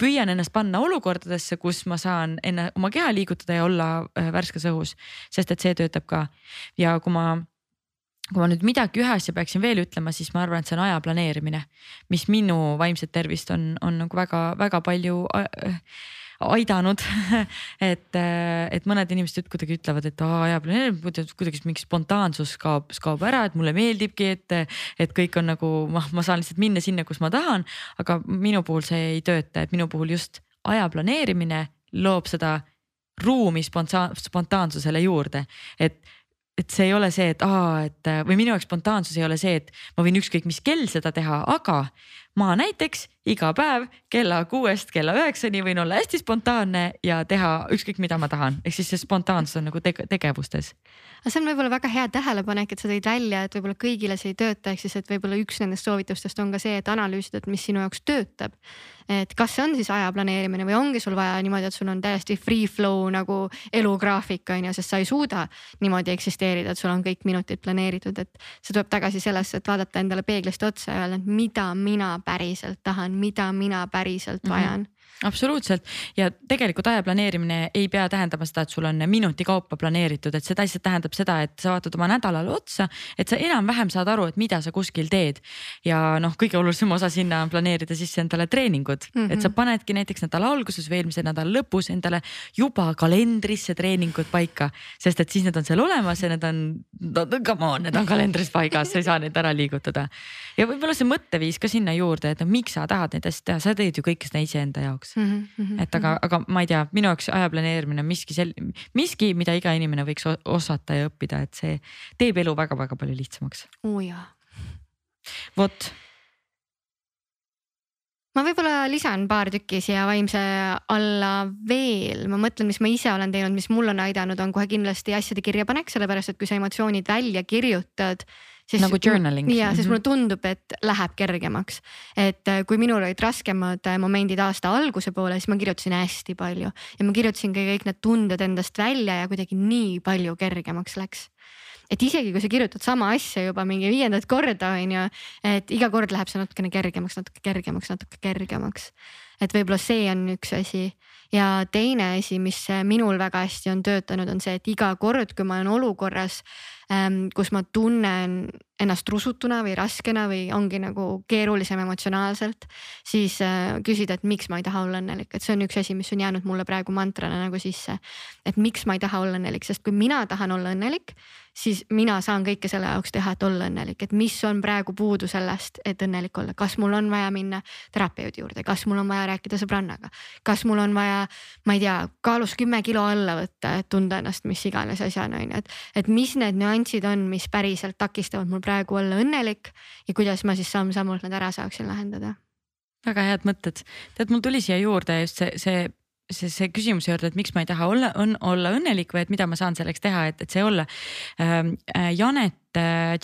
Speaker 2: püüan ennast panna olukordadesse, kus ma saan enne oma keha liigutada ja olla äh, värskes õhus, sest et see töötab ka. ja kui ma, kui ma nüüd midagi ühe asja peaksin veel ütlema, siis ma arvan, et see on aja planeerimine, mis minu vaimset tervist on, on nagu väga-väga palju äh, aidanud et, et mõned inimesed kuidagi ütlevad, et aa jaa, kuidagi mingi spontaansus kaob, kaob ära, et mulle meeldibki, et, et kõik on nagu ma, ma saan lihtsalt minna sinna, kus ma tahan. aga minu puhul see ei tööta, et minu puhul just aja planeerimine loob seda ruumi spontaansusele juurde, et et see ei ole see, et aa, et või minu jaoks spontaansus ei ole see, et ma võin ükskõik mis kell seda teha, aga ma näiteks iga päev kella kuuest kella üheksani võin olla hästi spontaanne ja teha ükskõik, mida ma tahan, ehk siis see spontaansus on nagu tege tegevustes.
Speaker 1: aga see on võib-olla väga hea tähelepanek, et sa tõid välja, et võib-olla kõigile see ei tööta, ehk siis, et võib-olla üks nendest soovitustest on ka see, et analüüsida, et mis sinu jaoks töötab. et kas see on siis aja planeerimine või ongi sul vaja niimoodi, et sul on täiesti free flow nagu elugraafik on ju, sest sa ei suuda niimoodi eksisteerida, et sul on kõik minutid planeeritud, et see tuleb tagasi sellesse, et vaadata endale peeglist otsa ja öelda, mida mina päriselt tahan, mida mina päriselt
Speaker 2: Mhm.
Speaker 1: vajan
Speaker 2: absoluutselt ja tegelikult aja planeerimine ei pea tähendama seda, et sul on minuti kaupa planeeritud, et see lihtsalt tähendab seda, et sa vaatad oma nädalale otsa, et sa enam-vähem saad aru, et mida sa kuskil teed. ja noh, kõige olulisem osa sinna on planeerida sisse endale treeningud mm, -hmm. et sa panedki näiteks nädala alguses või eelmise nädala lõpus endale juba kalendrisse treeningud paika, sest et siis need on seal olemas ja need on, no come on, need on kalendris paigas, sa ei saa neid ära liigutada. ja võib-olla see mõtteviis ka sinna juurde, et no miks sa tahad neid asju teha, sa teed ju kõike seda iseenda jaoks
Speaker 1: mm. -hmm.
Speaker 2: et aga, aga ma ei tea, minu jaoks aja planeerimine on miski sel-, miski, mida iga inimene võiks osata ja õppida, et see teeb elu väga-väga palju lihtsamaks.
Speaker 1: oo jaa.
Speaker 2: vot,
Speaker 1: ma võib-olla lisan paar tükki siia vaimse alla veel, ma mõtlen, mis ma ise olen teinud, mis mul on aidanud, on kohe kindlasti asjade kirjapanek, sellepärast et kui sa emotsioonid välja kirjutad.
Speaker 2: Nagu journaling.
Speaker 1: ja, sest
Speaker 2: Mhm.
Speaker 1: mulle tundub, et läheb kergemaks, et äh, kui minul olid raskemad äh, momendid aasta alguse poole, siis ma kirjutasin hästi palju ja ma kirjutasin ka kõik need tunded endast välja ja kuidagi nii palju kergemaks läks et isegi kui sa kirjutad sama asja juba mingi viiendat korda, on ju, et iga kord läheb see natukene kergemaks, natuke kergemaks, natuke kergemaks. et võib-olla see on üks asi ja teine asi, mis minul väga hästi on töötanud, on see, et iga kord, kui ma olen olukorras, kus ma tunnen ennast rusutuna või raskena või ongi nagu keerulisem emotsionaalselt, siis äh, küsida, et miks ma ei taha olla õnnelik, et see on üks asi, mis on jäänud mulle praegu mantrana nagu sisse. et miks ma ei taha olla õnnelik, sest kui mina tahan olla õnnelik, siis mina saan kõike selle jaoks teha, et olla õnnelik, et mis on praegu puudu sellest, et õnnelik olla, kas mul on vaja minna terapeudi juurde, kas mul on vaja rääkida sõbrannaga, kas mul on vaja, ma ei tea, kaalus kümme kilo alla võtta, et tunda ennast mis iganes asjana on ju, et, et mis need nüansid on, mis päriselt takistavad mul praegu olla õnnelik ja kuidas ma siis samm-sammult need ära saaksin lahendada.
Speaker 2: väga head mõtted, tead, mul tuli siia juurde just see, see see, see küsimuse juurde, et miks ma ei taha olla, on olla õnnelik või et mida ma saan selleks teha, et, et see olla ähm,. Janet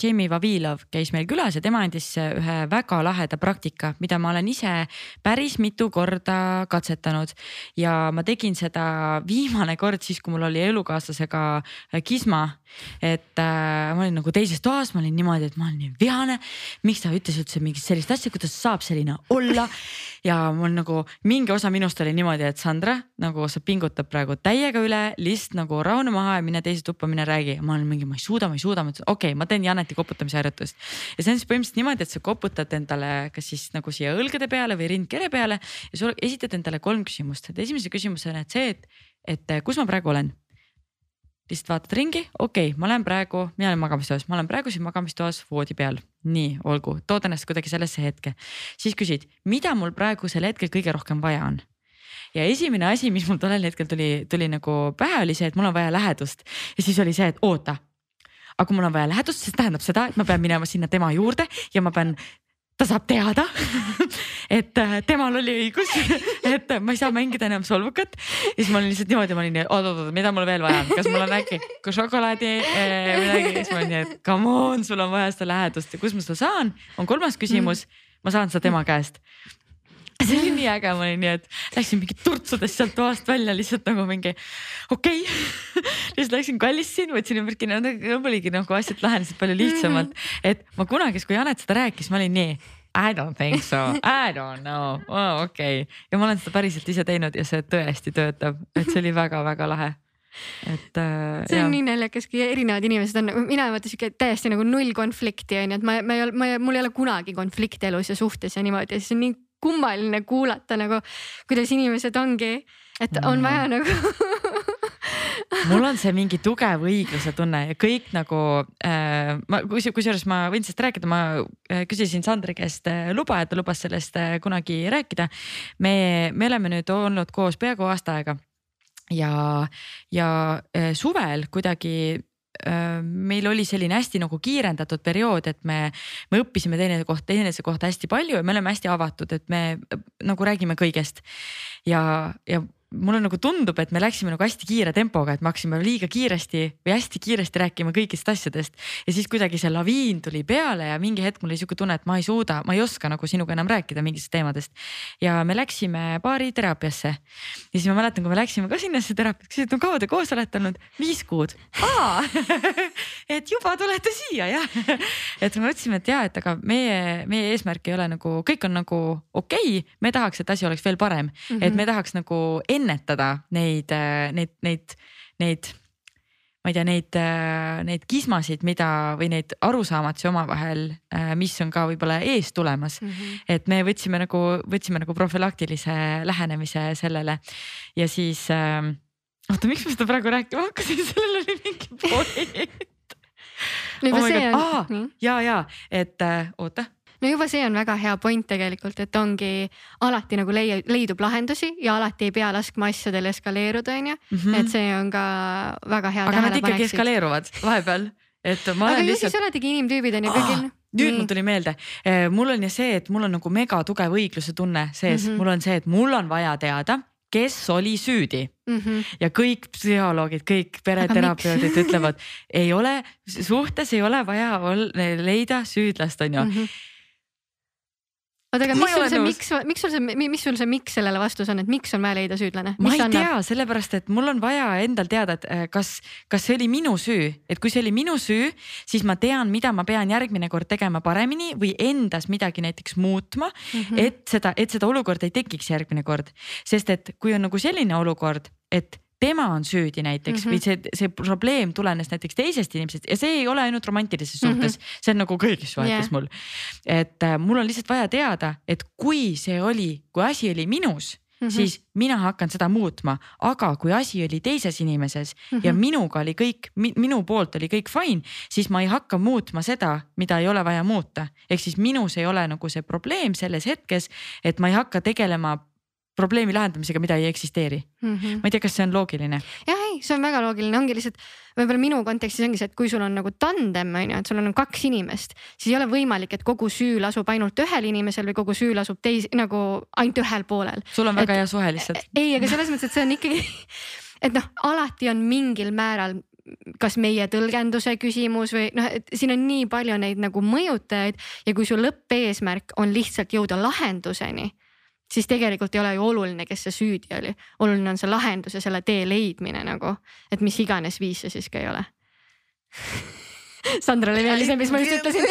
Speaker 2: Jamie Vavilov käis meil külas ja tema andis ühe väga laheda praktika, mida ma olen ise päris mitu korda katsetanud. ja ma tegin seda viimane kord siis, kui mul oli elukaaslasega äh, kisma. et äh, ma olin nagu teises toas, ma olin niimoodi, et ma olen nii vihane. miks ta ütles üldse mingit sellist asja, kuidas saab selline olla ja mul nagu mingi osa minust oli niimoodi, et Sandra nagu sa pingutad praegu täiega üle, lihtsalt nagu rahune maha ja mine teise tuppa, mine räägi. ma olen mingi, ma ei suuda, ma ei suuda, ma ütlesin okei okay,, ma teen Janeti koputamise harjutust. ja see on siis põhimõtteliselt niimoodi, et sa koputad endale kas siis nagu siia õlgade peale või rindkere peale ja sa esitad endale kolm küsimust, et esimese küsimusena, et see, et, et kus ma praegu olen lihtsalt vaatad ringi, okei okay,, ma olen praegu, mina olen magamistoas, ma olen praegu siin magamistoas voodi peal. nii, olgu, tood ennast kuidagi sellesse hetke. siis küsid, mida mul praegusel hetkel kõige rohkem vaja on ja esimene asi, mis mul tollel hetkel tuli, tuli nagu pähe, oli see, et mul on vaja lähedust ja siis oli see, et oota. Aga mul on vaja lähedust, siis tähendab seda, et ma pean minema sinna tema juurde ja ma pean ta saab teada et äh, temal oli õigus, et ma ei saa mängida enam solvukat. ja siis ma olin lihtsalt niimoodi, ma olin oot-oot-oot, mida mul veel vaja on, kas mul on äkki ka šokolaadi eh, midagi, siis ma olin nii, et come on, sul on vaja seda lähedust. Ja kus ma seda saan, on kolmas küsimus, ma saan seda tema käest see oli nii äge, ma olin nii, et läksin mingi turtsudes sealt toast välja lihtsalt nagu mingi okei okay. lihtsalt läksin kallistasin, võtsin ümber kinni, oligi nagu asjad lahenesid palju lihtsamalt, et ma kunagi, kui Janet seda rääkis, ma olin nii I don't think so, I don't know oh,, okei okay. ja ma olen seda päriselt ise teinud ja see tõesti töötab, et see oli väga-väga lahe et äh,.
Speaker 1: see on jah. nii naljakas, kui erinevad inimesed on, mina vaata sihuke täiesti nagu null konflikti on ju, et ma, ma ei ole, ma, mul ei ole kunagi konflikti elus ja suhtes ja niimoodi ja siis on nii kummaline kuulata nagu, kuidas inimesed ongi, et on mm. vaja nagu
Speaker 2: mul on see mingi tugev õigluse tunne ja kõik nagu äh,, ma kusjuures ma võin sellest rääkida, ma äh, küsisin Sandri käest äh, luba, et ta lubas sellest äh, kunagi rääkida. me, me oleme nüüd olnud koos peaaegu aasta aega ja, ja suvel kuidagi meil oli selline hästi nagu kiirendatud periood, et me, me õppisime teineteise kohta, teineteise kohta hästi palju ja me oleme hästi avatud, et me nagu räägime kõigest. ja, ja mulle nagu tundub, et me läksime nagu hästi kiire tempoga, et me hakkasime liiga kiiresti või hästi kiiresti rääkima kõigist asjadest. ja siis kuidagi see laviin tuli peale ja mingi hetk mul oli sihuke tunne, et ma ei suuda, ma ei oska nagu sinuga enam rääkida mingitest teemadest. ja me läksime baariteraapiasse. ja siis ma mäletan, kui me läksime ka sinnasse teraapiasse, küsisin, et no kaua te koos olete olnud? viis kuud. et juba tulete siia jah et me mõtlesime, et ja, et aga meie, meie eesmärk ei ole nagu, kõik on nagu okei okay,, me tahaks, et asi oleks veel parem mm, -hmm. et me tahaks nagu ennetada neid, neid, neid, neid ma ei tea, neid, neid kismasid, mida või neid arusaamatusi omavahel, mis on ka võib-olla ees tulemas. Mm. -hmm. et me võtsime nagu, võtsime nagu profülaktilise lähenemise sellele. Ja siis äh,. oota, miks ma seda praegu rääkima hakkasin, sellel oli mingi point.
Speaker 1: No juba
Speaker 2: oh
Speaker 1: see on
Speaker 2: ja, ja et äh, oota
Speaker 1: no juba see on väga hea point tegelikult, et ongi alati nagu leia, leidub lahendusi ja alati ei pea laskma asjadel eskaleeruda, onju.
Speaker 2: Mhm.
Speaker 1: et see on ka väga hea.
Speaker 2: aga nad ikkagi eskaleeruvad vahepeal, et ma
Speaker 1: aga
Speaker 2: olen
Speaker 1: ju
Speaker 2: lihtsalt
Speaker 1: siis oletegi inimtüübid onju kõigil.
Speaker 2: nüüd mul tuli meelde, mul on ju see, et mul on nagu mega tugev õigluse tunne sees mm. -hmm. mul on see, et mul on vaja teada, kes oli süüdi
Speaker 1: mm. -hmm.
Speaker 2: ja kõik psühholoogid, kõik pereterapeudid ütlevad, ei ole, suhtes ei ole vaja leida süüdlast, on ju
Speaker 1: Mm -hmm. Oota, aga mis sul see miks, miks sul see, mis sul see miks sellele vastus on, et miks on vaja leida süüdlane?
Speaker 2: ma ei tea, sellepärast et mul on vaja endal teada, et äh, kas, kas see oli minu süü, et kui see oli minu süü, siis ma tean, mida ma pean järgmine kord tegema paremini või endas midagi näiteks muutma mm. -hmm. et seda, et seda olukorda ei tekiks järgmine kord. sest et kui on nagu selline olukord, et tema on süüdi näiteks mm
Speaker 1: Mhm.
Speaker 2: -hmm. või see, see probleem tulenes näiteks teisest inimesest ja see ei ole ainult romantilises suhtes mm, -hmm. see on nagu kõigis suhetes yeah. mul. et äh, mul on lihtsalt vaja teada, et kui see oli, kui asi oli minus mm, -hmm. siis mina hakkan seda muutma, aga kui asi oli teises inimeses mm -hmm. ja minuga oli kõik, minu poolt oli kõik fine, siis ma ei hakka muutma seda, mida ei ole vaja muuta. ehk siis minus ei ole nagu see probleem selles hetkes, et ma ei hakka tegelema probleemi lahendamisega, mida ei eksisteeri.
Speaker 1: mm. -hmm.
Speaker 2: ma ei tea, kas see on loogiline.
Speaker 1: jah, ei, see on väga loogiline, ongi lihtsalt võib-olla minu kontekstis ongi see, et kui sul on nagu tandem on ju, et sul on kaks inimest, siis ei ole võimalik, et kogu süü lasub ainult ühel inimesel või kogu süü lasub teis- nagu ainult ühel poolel.
Speaker 2: sul on väga
Speaker 1: Et-
Speaker 2: hea suhe lihtsalt.
Speaker 1: ei, aga selles mõttes, et see on ikkagi, et noh, alati on mingil määral kas meie tõlgenduse küsimus või noh, et siin on nii palju neid nagu mõjutajaid ja kui su lõppeesmärk on lihtsalt jõuda lahenduseni, siis tegelikult ei ole ju oluline, kes see süüdi oli, oluline on see lahendus ja selle tee leidmine nagu, et mis iganes viis see siis ka ei ole. Sandrale meeldis see, mis ma just ütlesin.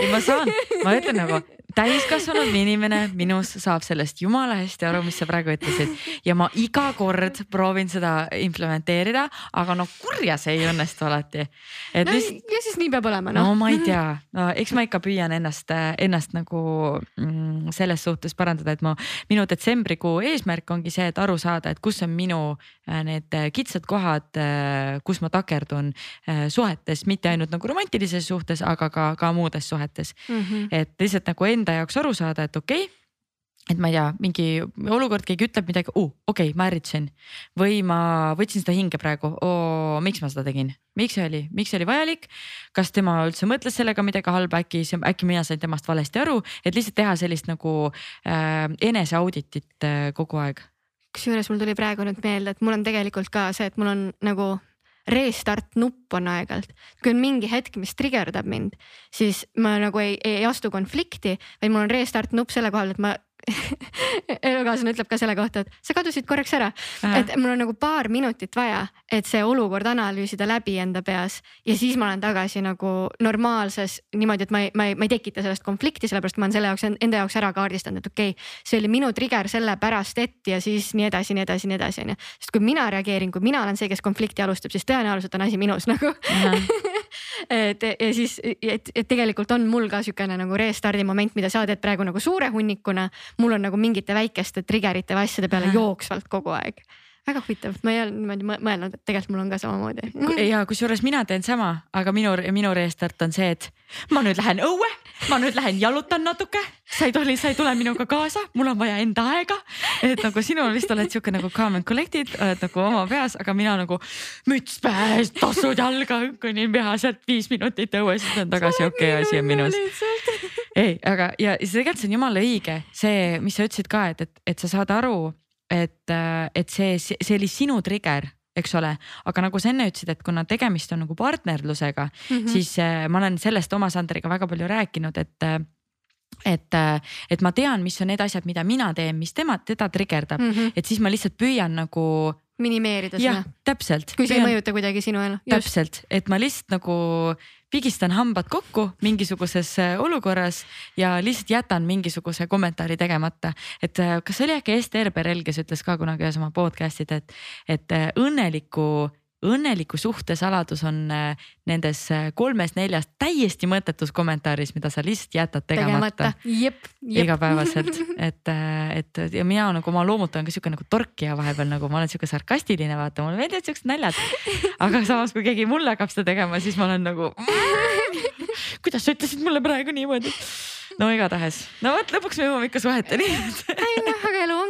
Speaker 2: ei, ma saan, ma ütlen nagu täiskasvanud inimene minus saab sellest jumala hästi aru, mis sa praegu ütlesid ja ma iga kord proovin seda implementeerida, aga no kurja see ei õnnestu alati.
Speaker 1: no
Speaker 2: lihtsalt
Speaker 1: ja siis nii peab olema
Speaker 2: no
Speaker 1: noh.
Speaker 2: ma ei tea, no eks ma ikka püüan ennast, ennast nagu mm, selles suhtes parandada, et ma, minu detsembrikuu eesmärk ongi see, et aru saada, et kus on minu äh, need äh, kitsad kohad, kus ma takerdun äh, suhetes, mitte ainult nagu romantilises suhtes, aga ka, ka muudes suhetes.
Speaker 1: Mhm.
Speaker 2: et lihtsalt nagu enda jaoks aru saada, et okei okay, et ma ei tea, mingi olukord, keegi ütleb midagi uh,, okei okay,, ma ärritasin. Või ma võtsin seda hinge praegu, miks ma seda tegin, miks see oli, miks see oli vajalik. kas tema üldse mõtles sellega midagi halba, äkki, äkki mina sain temast valesti aru, et lihtsalt teha sellist nagu äh, eneseauditit äh, kogu aeg.
Speaker 1: kusjuures mul tuli praegu nüüd meelde, et mul on tegelikult ka see, et mul on nagu restart nupp on aeg-ajalt, kui on mingi hetk, mis trigerdab mind, siis ma nagu ei, ei astu konflikti, vaid mul on restart nupp selle koha peal, et ma elukaaslane ütleb ka selle kohta, et sa kadusid korraks ära, et mul on nagu paar minutit vaja, et see olukord analüüsida läbi enda peas. Ja siis ma olen tagasi nagu normaalses niimoodi, et ma ei, ma ei, ma ei tekita sellest konflikti, sellepärast ma olen selle jaoks enda jaoks ära kaardistanud, et okei okay,, see oli minu trigger sellepärast, et ja siis nii edasi, nii edasi, nii edasi onju. sest kui mina reageerin, kui mina olen see, kes konflikti alustab, siis tõenäoliselt on asi minus nagu et ja siis, et, et tegelikult on mul ka siukene nagu restardi moment, mida sa teed praegu nagu suure hunnikuna. mul on nagu mingite väikeste trigger'ite või asjade peale jooksvalt kogu aeg. Väga huvitav, ma ei ole niimoodi mõ- mõelnud, et tegelikult mul on ka samamoodi.
Speaker 2: ja kusjuures mina teen sama, aga minu, minu restart on see, et ma nüüd lähen õue, ma nüüd lähen jalutan natuke, sa ei tohi, sa ei tule minuga kaasa, mul on vaja enda aega. et nagu sina vist oled sihuke nagu calm and collected, oled nagu oma peas, aga mina nagu müts pähes, tossud jalga, kõnnin peaselt viis minutit õues, siis olen tagasi, okei okay,, asi on minus. ei, aga ja tegelikult see on jumala õige, see, mis sa ütlesid ka, et, et, et sa saad aru et, et see, see oli sinu trigger eks ole, aga nagu sa enne ütlesid, et kuna tegemist on nagu partnerlusega mm, -hmm. siis äh, ma olen sellest oma Sandriga väga palju rääkinud, et et, et ma tean, mis on need asjad, mida mina teen, mis tema, teda trigerdab mm, -hmm. et siis ma lihtsalt püüan nagu
Speaker 1: minimeerida seda.
Speaker 2: täpselt.
Speaker 1: kui see ei mõjuta kuidagi sinu elu.
Speaker 2: täpselt, et ma lihtsalt nagu pigistan hambad kokku mingisuguses äh, olukorras ja lihtsalt jätan mingisuguse kommentaari tegemata. et äh, kas oli äkki Ester Perel, kes ütles ka kunagi ühes oma podcast'id, et, et äh, õnneliku õnneliku suhte saladus on nendes kolmes-neljas täiesti mõttetus kommentaaris, mida sa lihtsalt jätad tegemata,
Speaker 1: tegemata..
Speaker 2: igapäevaselt, et, et ja mina nagu oma loomult olen ka sihuke nagu torkija vahepeal nagu ma olen sihuke sarkastiline, vaata mulle meeldivad siuksed naljad. aga samas, kui keegi mulle hakkab seda tegema, siis ma olen nagu kuidas sa ütlesid mulle praegu niimoodi? No igatahes, no vot lõpuks me jõuame ikka suheteni.
Speaker 1: Ei noh,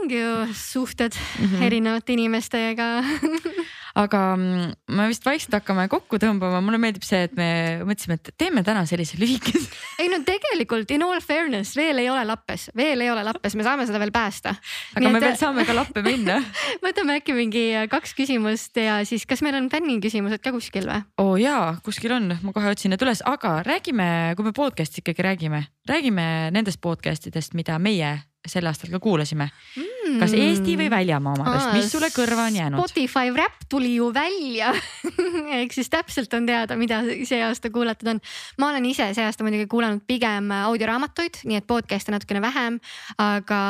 Speaker 1: ongi ju suhted mm -hmm. erinevate inimestega
Speaker 2: aga mm, me vist vaikselt hakkame kokku tõmbama, mulle meeldib see, et me mõtlesime, et teeme täna sellise lühikese.
Speaker 1: ei no tegelikult in all fairness veel ei ole lappes, veel ei ole lappes, me saame seda veel päästa.
Speaker 2: aga Nii me et... veel saame ka lappe minna
Speaker 1: võtame äkki mingi kaks küsimust ja siis, kas meil on fänniküsimused ka kuskil või?
Speaker 2: oo oh, jaa, kuskil on, ma kohe otsin need üles, aga räägime, kui me podcast'i ikkagi räägime, räägime nendest podcast idest, mida meie sel aastal ka kuulasime. Mm.. kas Eesti või väljamaa omadest, mis sulle kõrva on jäänud?
Speaker 1: Spotify Wrap tuli ju välja. Ehk siis täpselt on teada, mida see aasta kuulatud on. ma olen ise see aasta muidugi kuulanud pigem audioraamatuid, nii et podcast'e natukene vähem, aga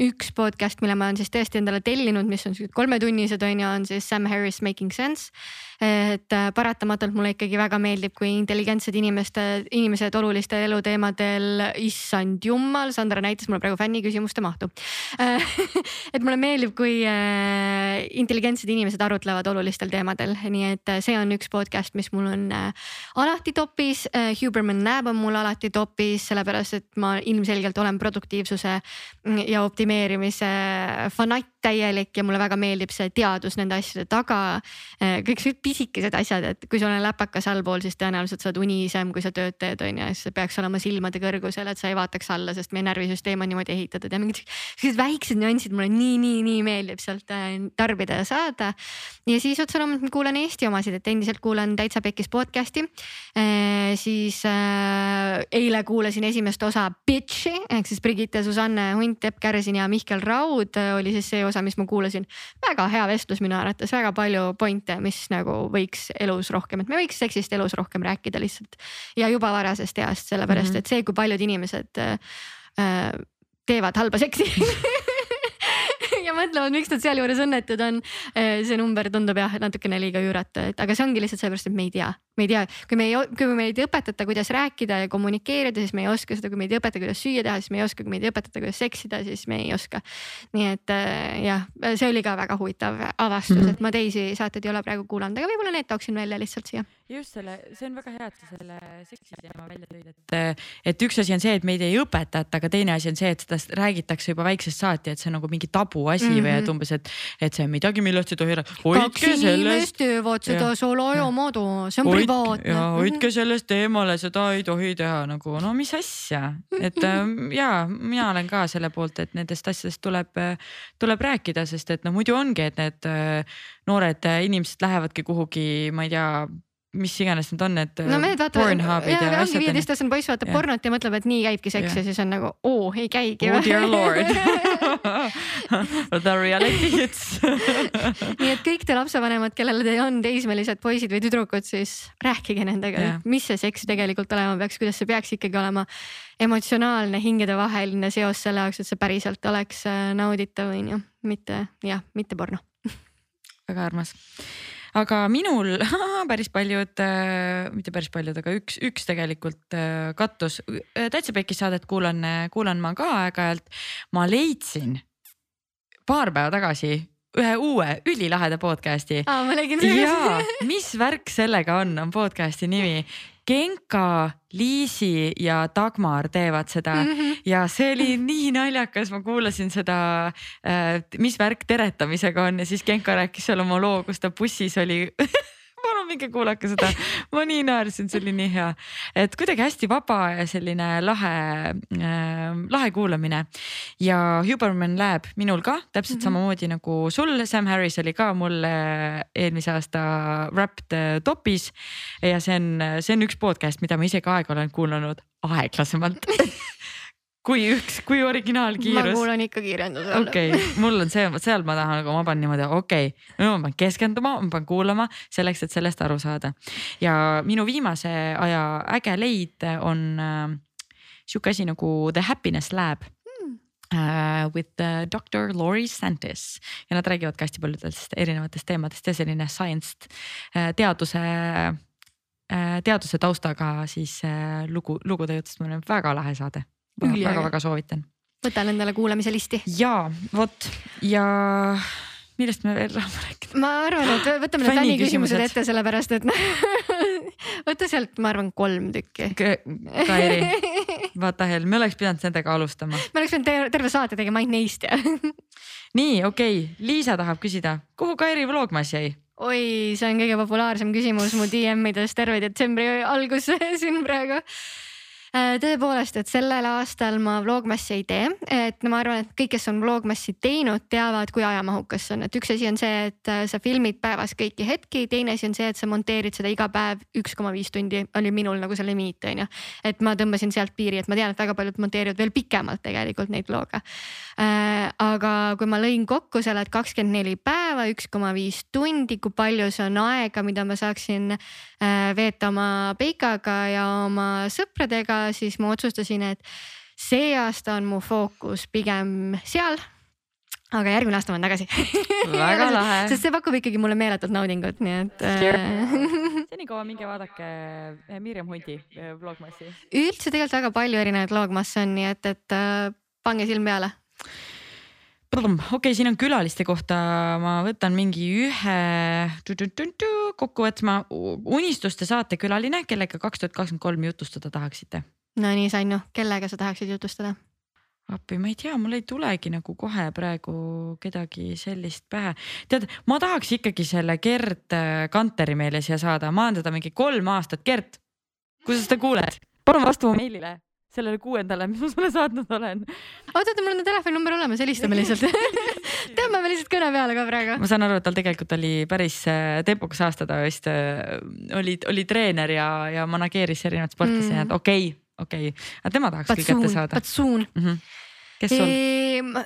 Speaker 1: üks podcast, mille ma olen siis tõesti endale tellinud, mis on siuksed kolmetunnised on ju, on siis Sam Harris Making Sense et äh, paratamatult mulle ikkagi väga meeldib, kui intelligentsed inimeste, inimesed olulistel eluteemadel, issand jumal, Sandra näitas mulle praegu fänniküsimuste mahtu et mulle meeldib, kui äh, intelligentsed inimesed arutlevad olulistel teemadel, nii et äh, see on üks podcast, mis mul on alati topis. Huberman Lab on mul alati topis, sellepärast et ma ilmselgelt olen produktiivsuse ja optimeerimise fanatt täielik ja mulle väga meeldib see teadus nende asjade taga. kõik see pisikesed asjad, et kui sul on läpakas allpool, siis tõenäoliselt sa oled unisem, kui sa tööd teed, on ju, siis see peaks olema silmade kõrgusel, et sa ei vaataks alla, sest meie närvisüsteem on niimoodi ehitatud ja mingid sellised väiksed nüansid mulle nii, nii, nii meeldib sealt äh, tarbida ja saada. ja siis otse loomulikult kuulan Eesti omasid, et endiselt kuulan Täitsa Pekkis podcast'i e,. siis äh, eile kuulasin esimest osa Bitch'i ehk siis Brigitte, Susanne Hunt, Epp Kärsin ja Mihkel Raud äh, oli siis see osa, mis ma kuulasin. väga hea vestlus minu arvates, väga palju pointe, mis nagu võiks elus rohkem, et me võiks seksist elus rohkem rääkida lihtsalt ja juba varasest east, sellepärast mm -hmm. et see, kui paljud inimesed äh, teevad halba seksi ja mõtlevad, miks nad sealjuures õnnetud on. Äh, see number tundub jah natukene liiga üüratu, et aga see ongi lihtsalt sellepärast, et me ei tea, me ei tea, kui me ei, kui meid ei õpetata, kuidas rääkida ja kommunikeerida, siis me ei oska seda, kui meid ei õpeta, kuidas süüa teha, siis me ei oska, kui meid ei õpetata, kuidas seksida, siis me ei oska. nii et äh, jah, see oli ka väga huvitav avastus mm, -hmm. et ma teisi saateid ei ole praegu kuulanud, aga võib-olla need tooksin välja lihtsalt siia.
Speaker 2: just selle, see on väga hea, et sa selle seksi teema välja tõid, et, et üks asi on see, et meid ei õpetata, aga teine asi on see, et seda räägitakse juba väiksest saati, et see on nagu mingi tabuasi mm -hmm. või et mhm. umbes, et, et see on midagi, millest ei tohi rääkida.
Speaker 1: kaks inimest teevad seda salajaamadu, see on privaatne.
Speaker 2: Ja hoidke sellest eemale, seda ei tohi teha nagu no mis asja, et ähm, ja mina olen ka selle poolt, et nendest asjadest tuleb, tuleb rääkida, sest et noh, muidu ongi, et need äh, noored inimesed lähevadki kuhugi, ma ei tea mis iganes need on, need
Speaker 1: no, mehed vaatavad, ja ongi viieteistaastane poiss vaatab ja. pornot ja mõtleb, et nii käibki seks ja, ja siis on nagu oo, ei käigi.
Speaker 2: Oh dear lord. The reality hits.
Speaker 1: Nii et kõik te lapsevanemad, kellel te on teismelised poisid või tüdrukud, siis rääkige nendega, mis see seks tegelikult olema peaks, kuidas see peaks ikkagi olema emotsionaalne hingedevaheline seos selle jaoks, et see päriselt oleks äh, nauditav, on ju, mitte jah, mitte porno.
Speaker 2: Väga armas aga minul päris paljud, äh, mitte päris paljud, aga üks, üks tegelikult äh, kattus. Äh, täitsa Pekis saadet kuulan, kuulan ma ka aeg-ajalt. ma leidsin paar päeva tagasi ühe uue ülilaheda podcast'i.
Speaker 1: aa, ma nägin seda.
Speaker 2: ja, mis värk sellega on, on podcast'i nimi Genka, Liisi ja Dagmar teevad seda mm -hmm. ja see oli nii naljakas, ma kuulasin seda äh,, mis värk teretamisega on ja siis Genka rääkis seal oma loo, kus ta bussis oli palun minge kuulake seda, ma nii naersin, see oli nii hea, et kuidagi hästi vaba ja selline lahe äh,, lahe kuulamine. ja Huberman Lab minul ka täpselt mm -hmm. samamoodi nagu sul, Sam Harris oli ka mul eelmise aasta Wrapped topis. ja see on, see on üks podcast, mida ma ise ka aeg olen kuulanud aeglasemalt kui üks, kui originaalkiirus.
Speaker 1: ma kuulan ikka kiirenduse
Speaker 2: all. okei okay,, mul on see, seal ma tahan, aga ma pean niimoodi, okei okay,, nüüd ma pean keskenduma, ma pean kuulama selleks, et sellest aru saada. ja minu viimase aja äge leid on äh, sihuke asi nagu The Happiness Lab Uh, with uh, doktor Laurie Santis ja nad räägivad ka hästi paljudest erinevatest teemadest ja selline science uh, teaduse teaduse taustaga siis lugu, lugude jutlustamine on väga lahe saade väga-väga soovitan.
Speaker 1: võtan endale kuulamise listi.
Speaker 2: ja vot ja millest me veel tahame rääkida?
Speaker 1: ma arvan, et võtame need fänniküsimused ette, sellepärast et võta sealt, ma arvan, kolm tükki.
Speaker 2: Kairi, vaata hell, me oleks pidanud nendega alustama.
Speaker 1: me oleks pidanud terve saate tegema ainult neist ja
Speaker 2: nii, okei okay., Liisa tahab küsida, kuhu Kairi vlogmas jäi?
Speaker 1: oi, see on kõige populaarsem küsimus mu DM-ides terve detsembri algus siin praegu tõepoolest, et sellel aastal ma Vlogmassi ei tee, et ma arvan, et kõik, kes on Vlogmassi teinud, teavad, kui ajamahukas see on, et üks asi on see, et äh, sa filmid päevas kõiki hetki, teine asi on see, et sa monteerid seda iga päev üks koma viis tundi. Oli minul nagu see limiit on ju. et ma tõmbasin sealt piiri, et ma tean, et väga paljud monteerivad veel pikemalt tegelikult neid vlog'e. Äh,. aga kui ma lõin kokku selle, et kakskümmend neli päeva, üks koma viis tundi, kui palju see on aega, mida ma saaksin äh, veeta oma Peikaga ja oma sõpradega siis ma otsustasin, et see aasta on mu fookus pigem seal aga järgmine aasta ma olen tagasi
Speaker 2: väga lahe.
Speaker 1: sest see pakub ikkagi mulle meeletut naudingut, nii et
Speaker 2: äh, senikaua minge vaadake äh, Mirjam Hundi äh, vlogmassi.
Speaker 1: üldse tegelikult väga palju erinevaid vlogmasse on, nii et, et pange silm peale
Speaker 2: okei okay,, siin on külaliste kohta, ma võtan mingi ühe kokku võtma. unistuste saatekülaline, kellega kaks tuhat kakskümmend kolm jutustada tahaksite?
Speaker 1: no nii, Sannu, kellega sa tahaksid jutustada?
Speaker 2: appi, ma ei tea, mul ei tulegi nagu kohe praegu kedagi sellist pähe. tead, ma tahaks ikkagi selle Gerd äh, Kanteri meile siia saada, ma olen teda mingi kolm aastat, Gerd, kui sa seda kuuled, palun vasta mu meilile sellele kuuendale, mis ma sulle saatnud olen.
Speaker 1: oota, oota, mul on telefoninumber olemas, helistame lihtsalt tõmbame lihtsalt kõne peale ka praegu.
Speaker 2: ma saan aru, et tal tegelikult oli päris äh, tempokas aasta, ta vist äh, oli, oli treener ja, ja manageeris erinevaid sportlasi mm., nii et okei okay,, okei okay., aga tema tahaks küll kätte saada.
Speaker 1: Patsuun mm. -hmm
Speaker 2: kes sul?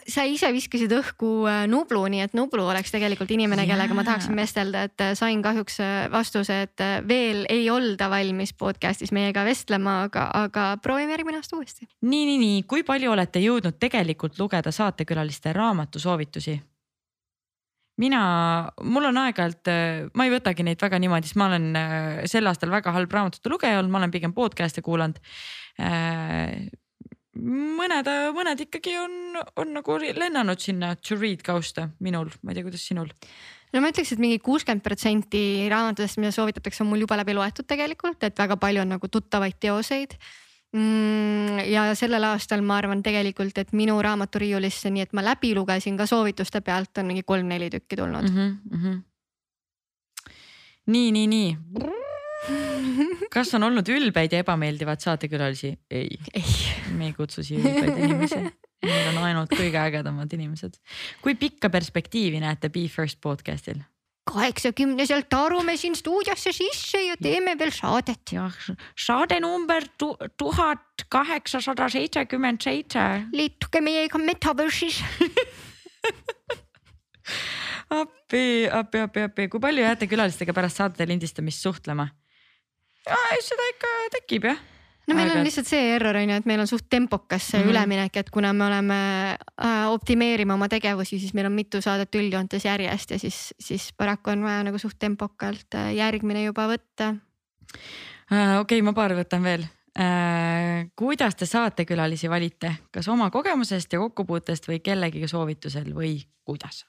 Speaker 1: sa ise viskasid õhku äh, Nublu, nii et Nublu oleks tegelikult inimene, kellega ma tahaksin vestelda, et äh, sain kahjuks äh, vastuse, et veel ei olda valmis podcast'is meiega vestlema, aga, aga proovime järgmine aasta uuesti.
Speaker 2: nii, nii, nii, kui palju olete jõudnud tegelikult lugeda saatekülaliste raamatusoovitusi? mina, mul on aeg-ajalt, ma ei võtagi neid väga niimoodi, sest ma olen sel aastal väga halb raamatute lugeja olnud, ma olen pigem podcast'e kuulanud mõned, mõned ikkagi on, on nagu lennanud sinna to read kausta minul, ma ei tea, kuidas sinul?
Speaker 1: no ma ütleks, et mingi kuuskümmend protsenti raamatutest, mida soovitatakse, on mul juba läbi loetud tegelikult, et väga palju on nagu tuttavaid teoseid mm,. ja sellel aastal ma arvan tegelikult, et minu raamaturiiulisse, nii et ma läbi lugesin ka soovituste pealt on mingi kolm-neli tükki tulnud mm.
Speaker 2: -hmm, mm -hmm. nii, nii, nii kas on olnud ülbeid ja ebameeldivaid saatekülalisi? ei,
Speaker 1: ei.,
Speaker 2: me ei kutsu siia ülbeid inimesi. meil on ainult kõige ägedamad inimesed. kui pikka perspektiivi näete Be First podcast'il?
Speaker 1: kaheksakümneselt tarume siin stuudiosse sisse ja teeme veel saadet.
Speaker 2: jah, saade number tuhat kaheksasada seitsekümmend seitse.
Speaker 1: liituge meiega Metaverse'is
Speaker 2: appi, appi, appi, appi, kui palju jääte külalistega pärast saadete lindistamist suhtlema? Seda ikka tekib jah
Speaker 1: no meil Aega. on lihtsalt see error on ju, et meil on suht tempokas see mm -hmm. üleminek, et kuna me oleme äh, optimeerime oma tegevusi, siis meil on mitu saadet üldjoontes järjest ja siis, siis paraku on vaja nagu suht tempokalt äh, järgmine juba võtta
Speaker 2: äh,. okei okay,, ma paar võtan veel äh,. kuidas te saatekülalisi valite, kas oma kogemusest ja kokkupuutest või kellegagi soovitusel või kuidas?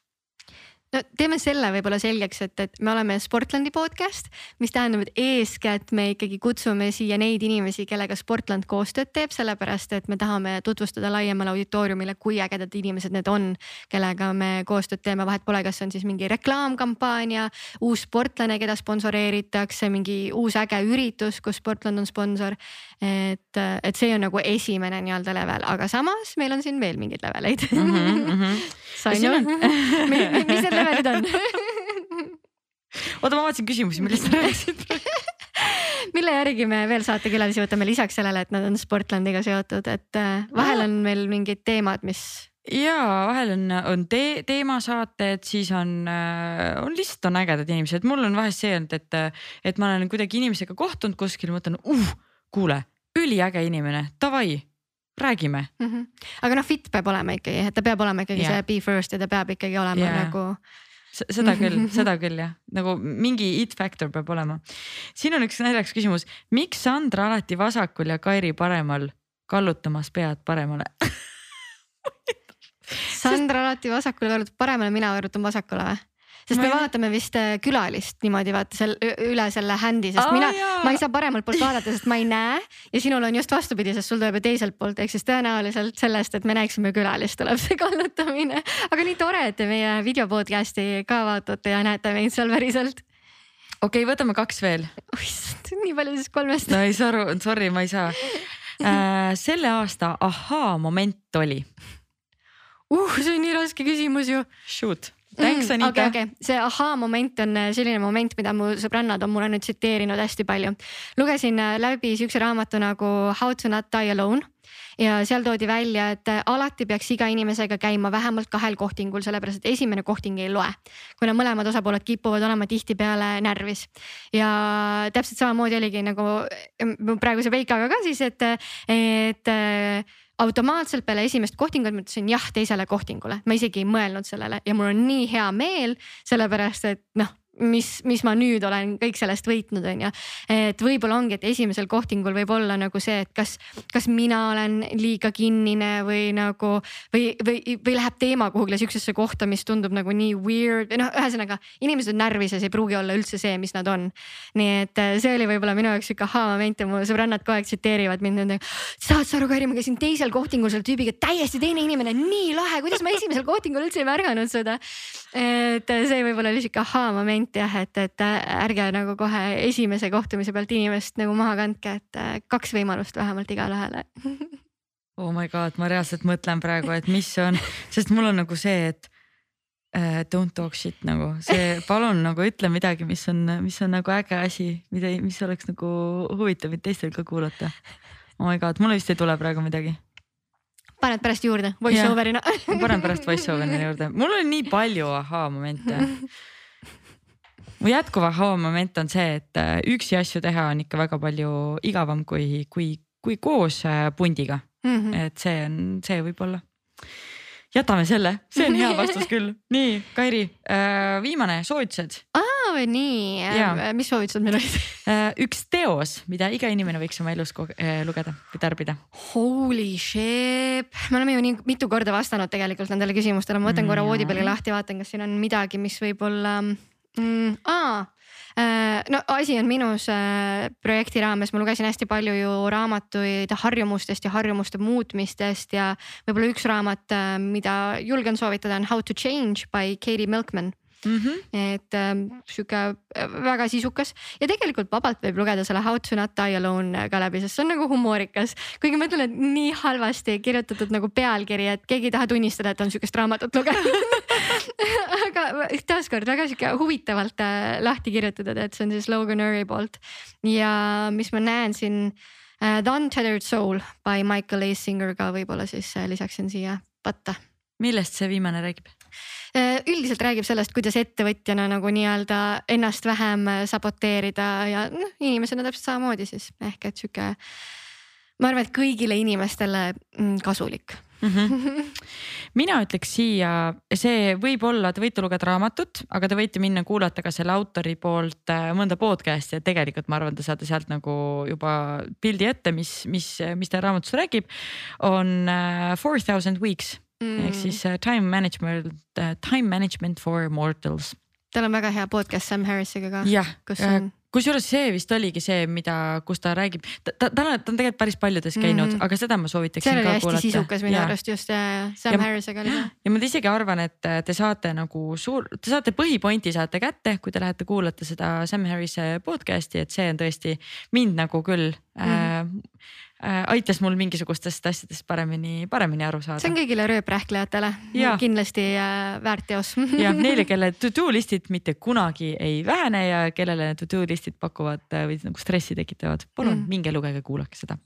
Speaker 1: No teeme selle võib-olla selgeks, et, et me oleme Sportlandi podcast, mis tähendab, et eeskätt me ikkagi kutsume siia neid inimesi, kellega Sportland koostööd teeb, sellepärast et me tahame tutvustada laiemale auditooriumile, kui ägedad inimesed need on, kellega me koostööd teeme, vahet pole, kas on siis mingi reklaamkampaania, uus sportlane, keda sponsoreeritakse, mingi uus äge üritus, kus Sportland on sponsor. Et, et see on nagu esimene nii-öelda level, aga samas meil on siin veel mingeid leveleid mm. -hmm, mm -hmm. sain ju, mis need levelid on
Speaker 2: oota, ma vaatasin küsimusi, millest sa rääkisid
Speaker 1: mille järgi me veel saatekülalisi võtame lisaks sellele, et nad on Sportlandiga seotud, et äh, vahel on meil mingid teemad, mis
Speaker 2: ja vahel on, on te teemasaated, siis on, äh, on lihtsalt on ägedad inimesed, mul on vahest see olnud, et, et ma olen kuidagi inimesega kohtunud kuskil, mõtlen uh, kuule, üliäge inimene, davai, räägime mm.
Speaker 1: -hmm. aga noh, fit peab olema ikkagi, et ta peab olema ikkagi yeah. see be first ja ta peab ikkagi olema yeah. nagu
Speaker 2: seda küll, seda küll jah, nagu mingi it factor peab olema. siin on üks naljakas küsimus, miks Sandra alati vasakul ja Kairi paremal kallutamas pead paremale
Speaker 1: Sandra alati vasakule kallutab paremale, mina kallutan vasakule või? Sest me vaatame vist äh, külalist niimoodi vaata seal üle selle händi, sest oh, mina, ma ei saa paremalt poolt vaadata, sest ma ei näe ja sinul on just vastupidi, sest sul tuleb ju teiselt poolt, ehk siis tõenäoliselt sellest, et me näeksime külalist, tuleb see kallutamine. aga nii tore, et te meie video podcast'i ka vaatate ja näete meid seal päriselt
Speaker 2: okei okay,, võtame kaks veel.
Speaker 1: issand, nii palju siis kolmest.
Speaker 2: no ei saa aru, sorry, ma ei saa äh,. selle aasta ahaa-moment oli
Speaker 1: uh, see on nii raske küsimus ju.
Speaker 2: Shoot. Thanks mm, Anita.
Speaker 1: okei okay,, okay. see ahaa-moment on äh, selline moment, mida mu sõbrannad on mulle nüüd tsiteerinud hästi palju. lugesin äh, läbi siukse raamatu nagu How to not die alone ja seal toodi välja, et äh, alati peaks iga inimesega käima vähemalt kahel kohtingul, sellepärast et esimene kohting ei loe. kuna mõlemad osapooled kipuvad olema tihtipeale närvis ja täpselt samamoodi oligi nagu praeguse Veikaga ka siis, et, et automaatselt peale esimest kohtingut ma ütlesin jah teisele kohtingule, ma isegi ei mõelnud sellele ja mul on nii hea meel, sellepärast et noh mis, mis ma nüüd olen kõik sellest võitnud, on ju. et võib-olla ongi, et esimesel kohtingul võib olla nagu see, et kas, kas mina olen liiga kinnine või nagu või, või, või läheb teema kuhugile siuksesse kohta, mis tundub nagu nii weird või noh, ühesõnaga inimesed on närvis ja see ei pruugi olla üldse see, mis nad on. nii et äh, see oli võib-olla minu jaoks sihuke ahaa-moment ja mu sõbrannad kogu aeg tsiteerivad mind nende. saad sa aru, Kairi, ma käisin teisel kohtingul selle tüübiga, täiesti teine inimene, nii lahe, kuidas ma esimesel kohtingul üldse ei märganud seda. et äh, see võib-olla oli sihuke ahaa-moment moment jah, et, et ärge nagu kohe esimese kohtumise pealt inimest nagu maha kandke, et äh, kaks võimalust vähemalt igale ühele
Speaker 2: oh my god, ma reaalselt mõtlen praegu, et mis see on, sest mul on nagu see, et uh, don't talk shit nagu. See, palun nagu ütle midagi, mis on, mis on nagu äge asi, mida, mis oleks nagu huvitav teistel ka kuulata. oh my god, mul vist ei tule praegu midagi.
Speaker 1: Paned pärast juurde voice over'ina.
Speaker 2: Panen pärast voice over'ina juurde, mul on nii palju ahaa momente mu jätkuv ahhaa-moment on see, et äh, üksi asju teha on ikka väga palju igavam kui, kui, kui koos äh, pundiga mm. -hmm. et see on, see võib-olla. jätame selle, see on hea vastus küll. nii, Kairi, äh, viimane soovitused.
Speaker 1: aa, nii, mis soovitused meil olid
Speaker 2: üks teos, mida iga inimene võiks oma elus lugeda või tarbida.
Speaker 1: Holy shit, me oleme ju nii mitu korda vastanud tegelikult nendele küsimustele, ma võtan mm, korra voodipalli lahti, vaatan, kas siin on midagi, mis võib-olla mm,? aa äh, no asi on minus äh, projekti raames, ma lugesin hästi palju ju raamatuid harjumustest ja harjumuste muutmistest ja võib-olla üks raamat, äh, mida julgen soovitada on How to change by Katie Milkman mm. -hmm. et äh, sihuke väga sisukas ja tegelikult vabalt võib lugeda selle How to not die alone äh, ka läbi, sest see on nagu humoorikas. kuigi ma ütlen, et nii halvasti kirjutatud nagu pealkiri, et keegi ei taha tunnistada, et on sihukest raamatut lugenud aga taaskord väga sihuke huvitavalt äh, lahti kirjutatud, et see on siis Logan Urry poolt ja mis ma näen siin uh, The Untethered Soul by Michael A Singer ka võib-olla siis lisaksin siia patta.
Speaker 2: millest see viimane räägib?
Speaker 1: Äh, üldiselt räägib sellest, kuidas ettevõtjana nagu nii-öelda ennast vähem äh, saboteerida ja noh, inimesena täpselt samamoodi siis ehk et sihuke. ma arvan, et kõigile inimestele mm, kasulik mm. -hmm.
Speaker 2: mina ütleks siia, see võib olla, te võite lugeda raamatut, aga te võite minna kuulata ka selle autori poolt äh, mõnda podcast'i ja tegelikult ma arvan, te saate sealt nagu juba pildi ette, mis, mis, mis ta raamatus räägib. on Four Thousand Weeks mm. ehk siis uh, time management uh,, time management for mortals.
Speaker 1: tal on väga hea podcast Sam Harris'iga ka.
Speaker 2: jah, kusjuures see vist oligi see, mida, kus ta räägib, ta, ta, ta on, tegelikult päris paljudes käinud mm, -hmm. aga seda ma soovitaksin ka kuulata.
Speaker 1: sisukas minu arust just äh, Sam ja, Harrisega oli.
Speaker 2: ja ma isegi arvan, et te saate nagu suur, te saate põhipointi saate kätte, kui te lähete kuulata seda Sam Harrise podcast'i, et see on tõesti mind nagu küll mm -hmm. äh, Äh, aitas mul mingisugustest asjadest paremini, paremini aru saada.
Speaker 1: see on kõigile rööprähklejatele kindlasti äh, väärt teos
Speaker 2: ja neile, kelle to do list'id mitte kunagi ei vähene ja kellele to do list'id pakuvad äh, või nagu stressi tekitavad, palun mm. minge lugege, kuulake seda.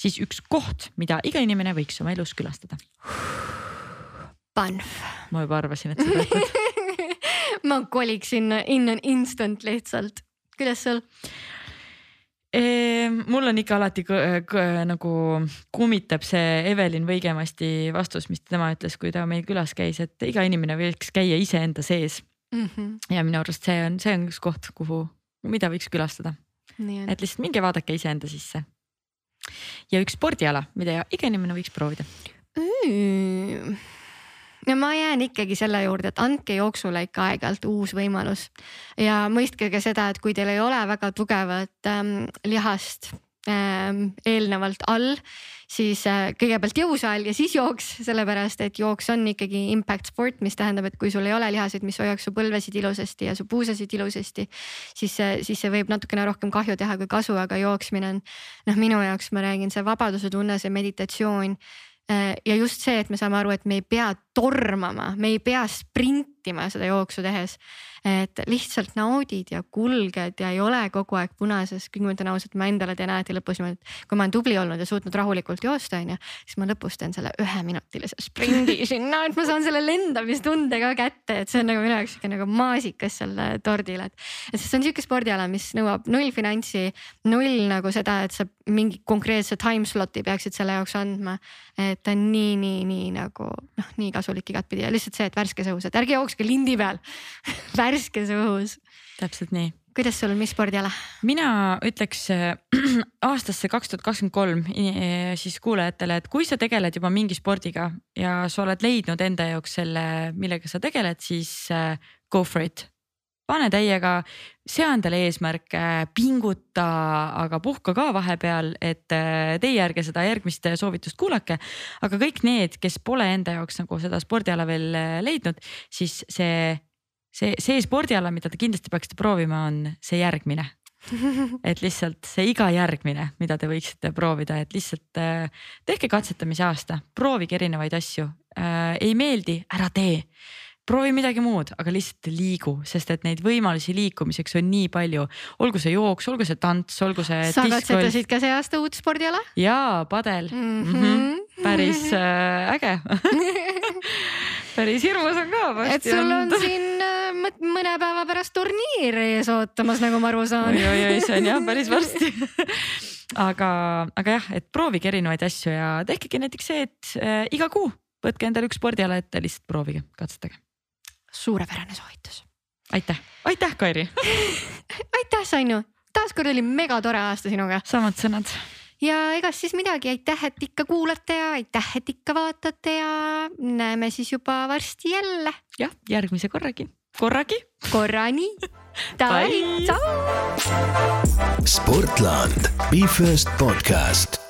Speaker 2: siis üks koht, mida iga inimene võiks oma elus külastada.
Speaker 1: Banff.
Speaker 2: ma juba arvasin, et sa ütled
Speaker 1: ma koliksin in an instant lihtsalt, kuidas sul?
Speaker 2: Mul on ikka alati nagu kummitab see Evelin Võigemasti vastus, mis tema ütles, kui ta meil külas käis, et iga inimene võiks käia iseenda sees mm. -hmm. ja minu arust see on, see on üks koht, kuhu, mida võiks külastada. et lihtsalt minge vaadake iseenda sisse. ja üks spordiala, mida iga inimene võiks proovida
Speaker 1: mm no ma jään ikkagi selle juurde, et andke jooksule ikka aeg-ajalt uus võimalus. Ja mõistke ka seda, et kui teil ei ole väga tugevat ähm, lihast ähm, eelnevalt all, siis äh, kõigepealt jõusaal ja siis jooks, sellepärast et jooks on ikkagi impact sport, mis tähendab, et kui sul ei ole lihaseid, mis hoiaks su põlvesid ilusasti ja su puusasid ilusasti, siis, siis see võib natukene rohkem kahju teha kui kasu, aga jooksmine on noh, minu jaoks ma räägin, see vabaduse tunne, see meditatsioon ja just see, et me saame aru, et me ei pea tormama, me ei pea sprintima seda jooksu tehes. Et lihtsalt naudid ja kulged ja ei ole kogu aeg punases, kuigi ma ütlen ausalt, ma endale teen alati lõpus niimoodi, et kui ma olen tubli olnud ja suutnud rahulikult joosta, onju, siis ma lõpus teen selle üheminutilise sprindi sinna, et ma saan selle lendamistunde ka kätte, et see on nagu minu jaoks sihuke nagu maasikas seal tordil, et. et see on sihuke spordiala, mis nõuab null finantsi, null nagu seda, et sa mingi konkreetse time slot'i peaksid selle jaoks andma. et ta on nii, nii, nii nagu noh, nii kasulik igatpidi ja lihtsalt see, et värskes õhus, et ärge jookske lindi peal värskes õhus.
Speaker 2: täpselt nii.
Speaker 1: kuidas sul, mis spordiala?
Speaker 2: mina ütleks äh, aastasse kaks tuhat kakskümmend kolm siis kuulajatele, et kui sa tegeled juba mingi spordiga ja sa oled leidnud enda jaoks selle, millega sa tegeled, siis äh, go for it pane täiega, sea endale eesmärke, pinguta, aga puhka ka vahepeal, et äh, teie ärge seda järgmist soovitust kuulake. aga kõik need, kes pole enda jaoks nagu seda spordiala veel äh, leidnud, siis see, see, see spordiala, mida te kindlasti peaksite proovima, on see järgmine et lihtsalt see iga järgmine, mida te võiksite proovida, et lihtsalt äh, tehke katsetamise aasta, proovige erinevaid asju äh,. ei meeldi, ära tee proovi midagi muud, aga lihtsalt liigu, sest et neid võimalusi liikumiseks on nii palju, olgu see jooks, olgu see tants, olgu see.
Speaker 1: sa katsetasid ka see aasta uut spordiala?
Speaker 2: jaa, padel mm. -hmm. Mm -hmm. päris äh, äge päris hirmus on ka.
Speaker 1: et sul on siin mõne päeva pärast turniir ees ootamas, nagu ma aru saan.
Speaker 2: oi, oi, oi, see on jah päris varsti aga, aga jah, et proovige erinevaid asju ja tehkegi näiteks see, et äh, iga kuu võtke endale üks spordiala ette, lihtsalt proovige, katsetage
Speaker 1: suurepärane soovitus.
Speaker 2: aitäh, aitäh, Kairi
Speaker 1: aitäh, Sanju, taaskord oli megatore aasta sinuga.
Speaker 2: samad sõnad.
Speaker 1: ja egas siis midagi, aitäh, et ikka kuulate ja aitäh, et ikka vaatate ja näeme siis juba varsti jälle.
Speaker 2: jah, järgmise korragi, korragi.
Speaker 1: korrani. Davai, tšau.
Speaker 3: sportland, Be First podcast